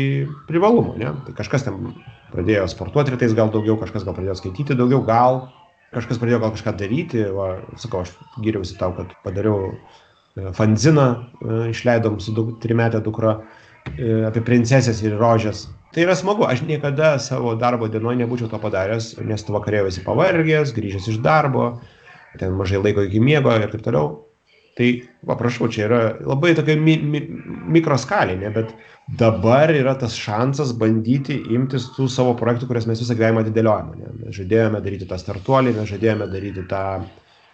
privalumų, ne? Tai kažkas ten pradėjo sportuoti rytais gal daugiau, kažkas gal pradėjo skaityti daugiau, gal kažkas pradėjo gal kažką daryti, va, sakau, aš giriausi tau, kad padariau e, fanziną, e, išleidom su duk, trimetė dukra e, apie princesės ir rožės tai yra smagu. Aš niekada savo darbo dienoj nebūčiau to padaręs nes tu vakare jau esi pavargęs grįžęs iš darbo ten mažai laiko iki miego ir taip toliau. Tai va prašau čia yra labai tokia mi, mi, mikroskalė ne bet dabar yra tas šansas bandyti imtis tų savo projektų kuriuos mes visą gyvenimą atidėliojame. Ne mes žadėjome daryti tą startuolį mes žadėjome daryti tą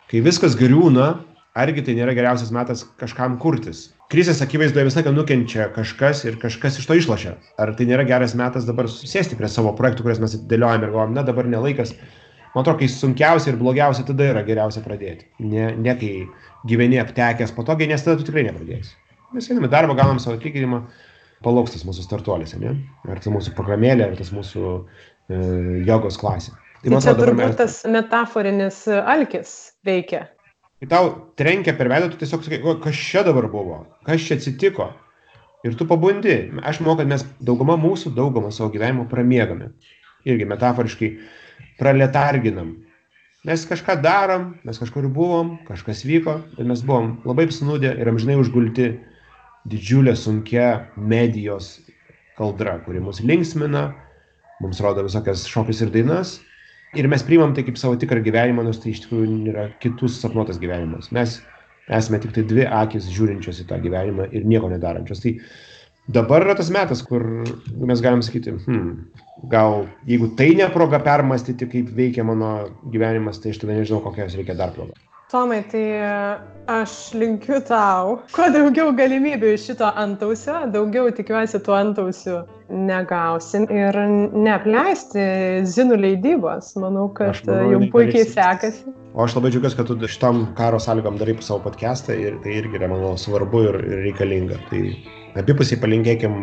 kai viskas griūna argi tai nėra geriausias metas kažkam kurtis krizės akivaizdoje visą laiką nukenčia kažkas ir kažkas iš to išlošia. Ar tai nėra geras metas dabar susėsti prie savo projektų, kuriuos mes dėliojame ir galvojame, na dabar nelaikas. Man atrodo, kai sunkiausia ir blogiausia, tada yra geriausia pradėti. Ne, ne kai gyveni aptekęs patogiai, nes tada tu tikrai nepradėsi. Mes einame darbą, gaunam savo atlyginimą, palauks tas mūsų startuolis, ne? Ar tai mūsų programėlė, ar tas mūsų e, jogos klasė. Tai, tai čia turbūt mes... tas metaforinis alkis veikia kai tau trenkia per veidą, tu tiesiog sakai, kas čia dabar buvo, kas čia atsitiko. Ir tu pabundi. Aš manau, kad mes daugumą mūsų, daugumą savo gyvenimo pramiegame. Irgi metaforiškai praletarginam. Mes kažką darom, mes kažkur buvom, kažkas vyko, bet mes buvom labai apsnūdę ir amžinai užgulti didžiulę sunkia medijos kaldra, kuri mus linksmina, mums rodo visokias šokius ir dainas, ir mes priimam tai kaip savo tikrą gyvenimą, nors tai iš tikrųjų yra kitus sapnuotas gyvenimas. Mes esame tik tai dvi akis žiūrinčios į tą gyvenimą ir nieko nedarančios. Tai dabar yra tas metas, kur mes galim sakyti, hmm, gal jeigu tai ne proga permastyti, kaip veikia mano gyvenimas, tai aš tada nežinau, kokios reikia dar proga. Tomai, tai aš linkiu tau kuo daugiau galimybių iš šito antausio, daugiau tikiuosi tų antausių negausim ir neapleisti zinų leidybos. Manau, kad manau, jums puikiai sekasi. O aš labai džiugiuosi, kad tu šitam karo sąlygom darai savo podcastą ir tai irgi yra, manau, svarbu ir, ir reikalinga. Tai abipusiai palinkėkim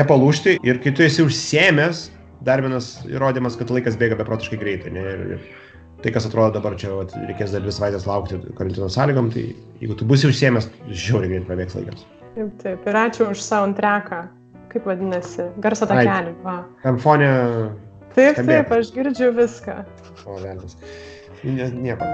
nepalūšti ir kai tu esi užsiemęs, dar vienas įrodymas, kad laikas bėga beprotiškai greitai. Ne? Ir, ir tai, kas atrodo dabar čia vat, reikės dar dvi savaitės laukti karantino sąlygom, tai jeigu tu būsi užsiemęs, žiauriai greit prabėgs laikas. Taip, taip. Ir ačiū už soundtracką. Kaip vadinasi? Garso takelį. Tam fone. Taip, skambėtų. taip, aš girdžiu viską. O, velnas. Nieko.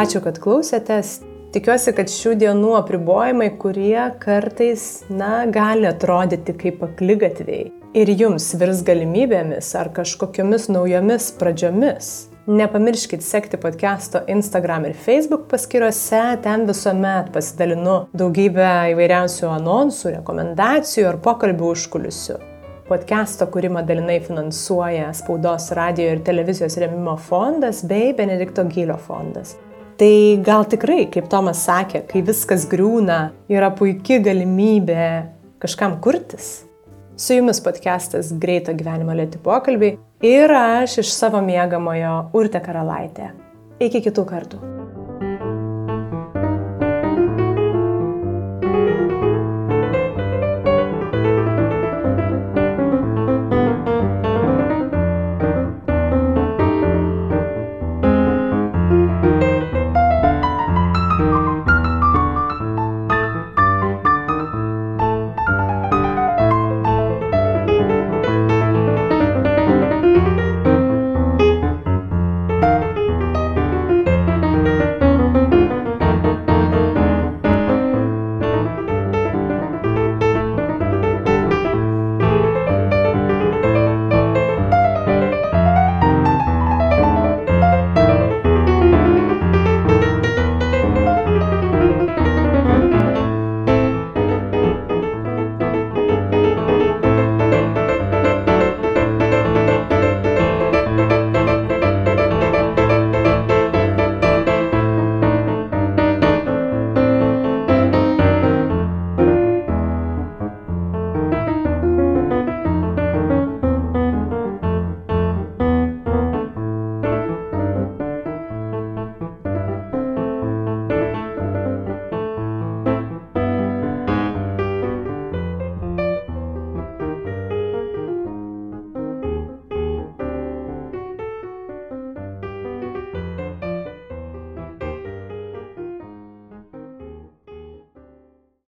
Ačiū, kad klausėtės. Tikiuosi, kad šių dienų apribojimai, kurie kartais, na, gali atrodyti kaip aklygatviai, ir jums virs galimybėmis ar kažkokiomis naujomis pradžiomis. Nepamirškit sekti podcast'o Instagram ir Facebook paskyrose, ten visuomet pasidalinu daugybę įvairiausių anonsų, rekomendacijų ar pokalbių užkulisių. Podcast'o kūrimą dalinai finansuoja Spaudos radio ir televizijos remimo fondas bei Benedikto Gylio fondas. Tai gal tikrai, kaip Tomas sakė, kai viskas griūna, yra puikia galimybė kažkam kurtis. Su jumis podcastas Greito gyvenimo lėti pokalbiai ir aš iš savo mėgamojo Urte Karalaitė. Iki kitų kartų.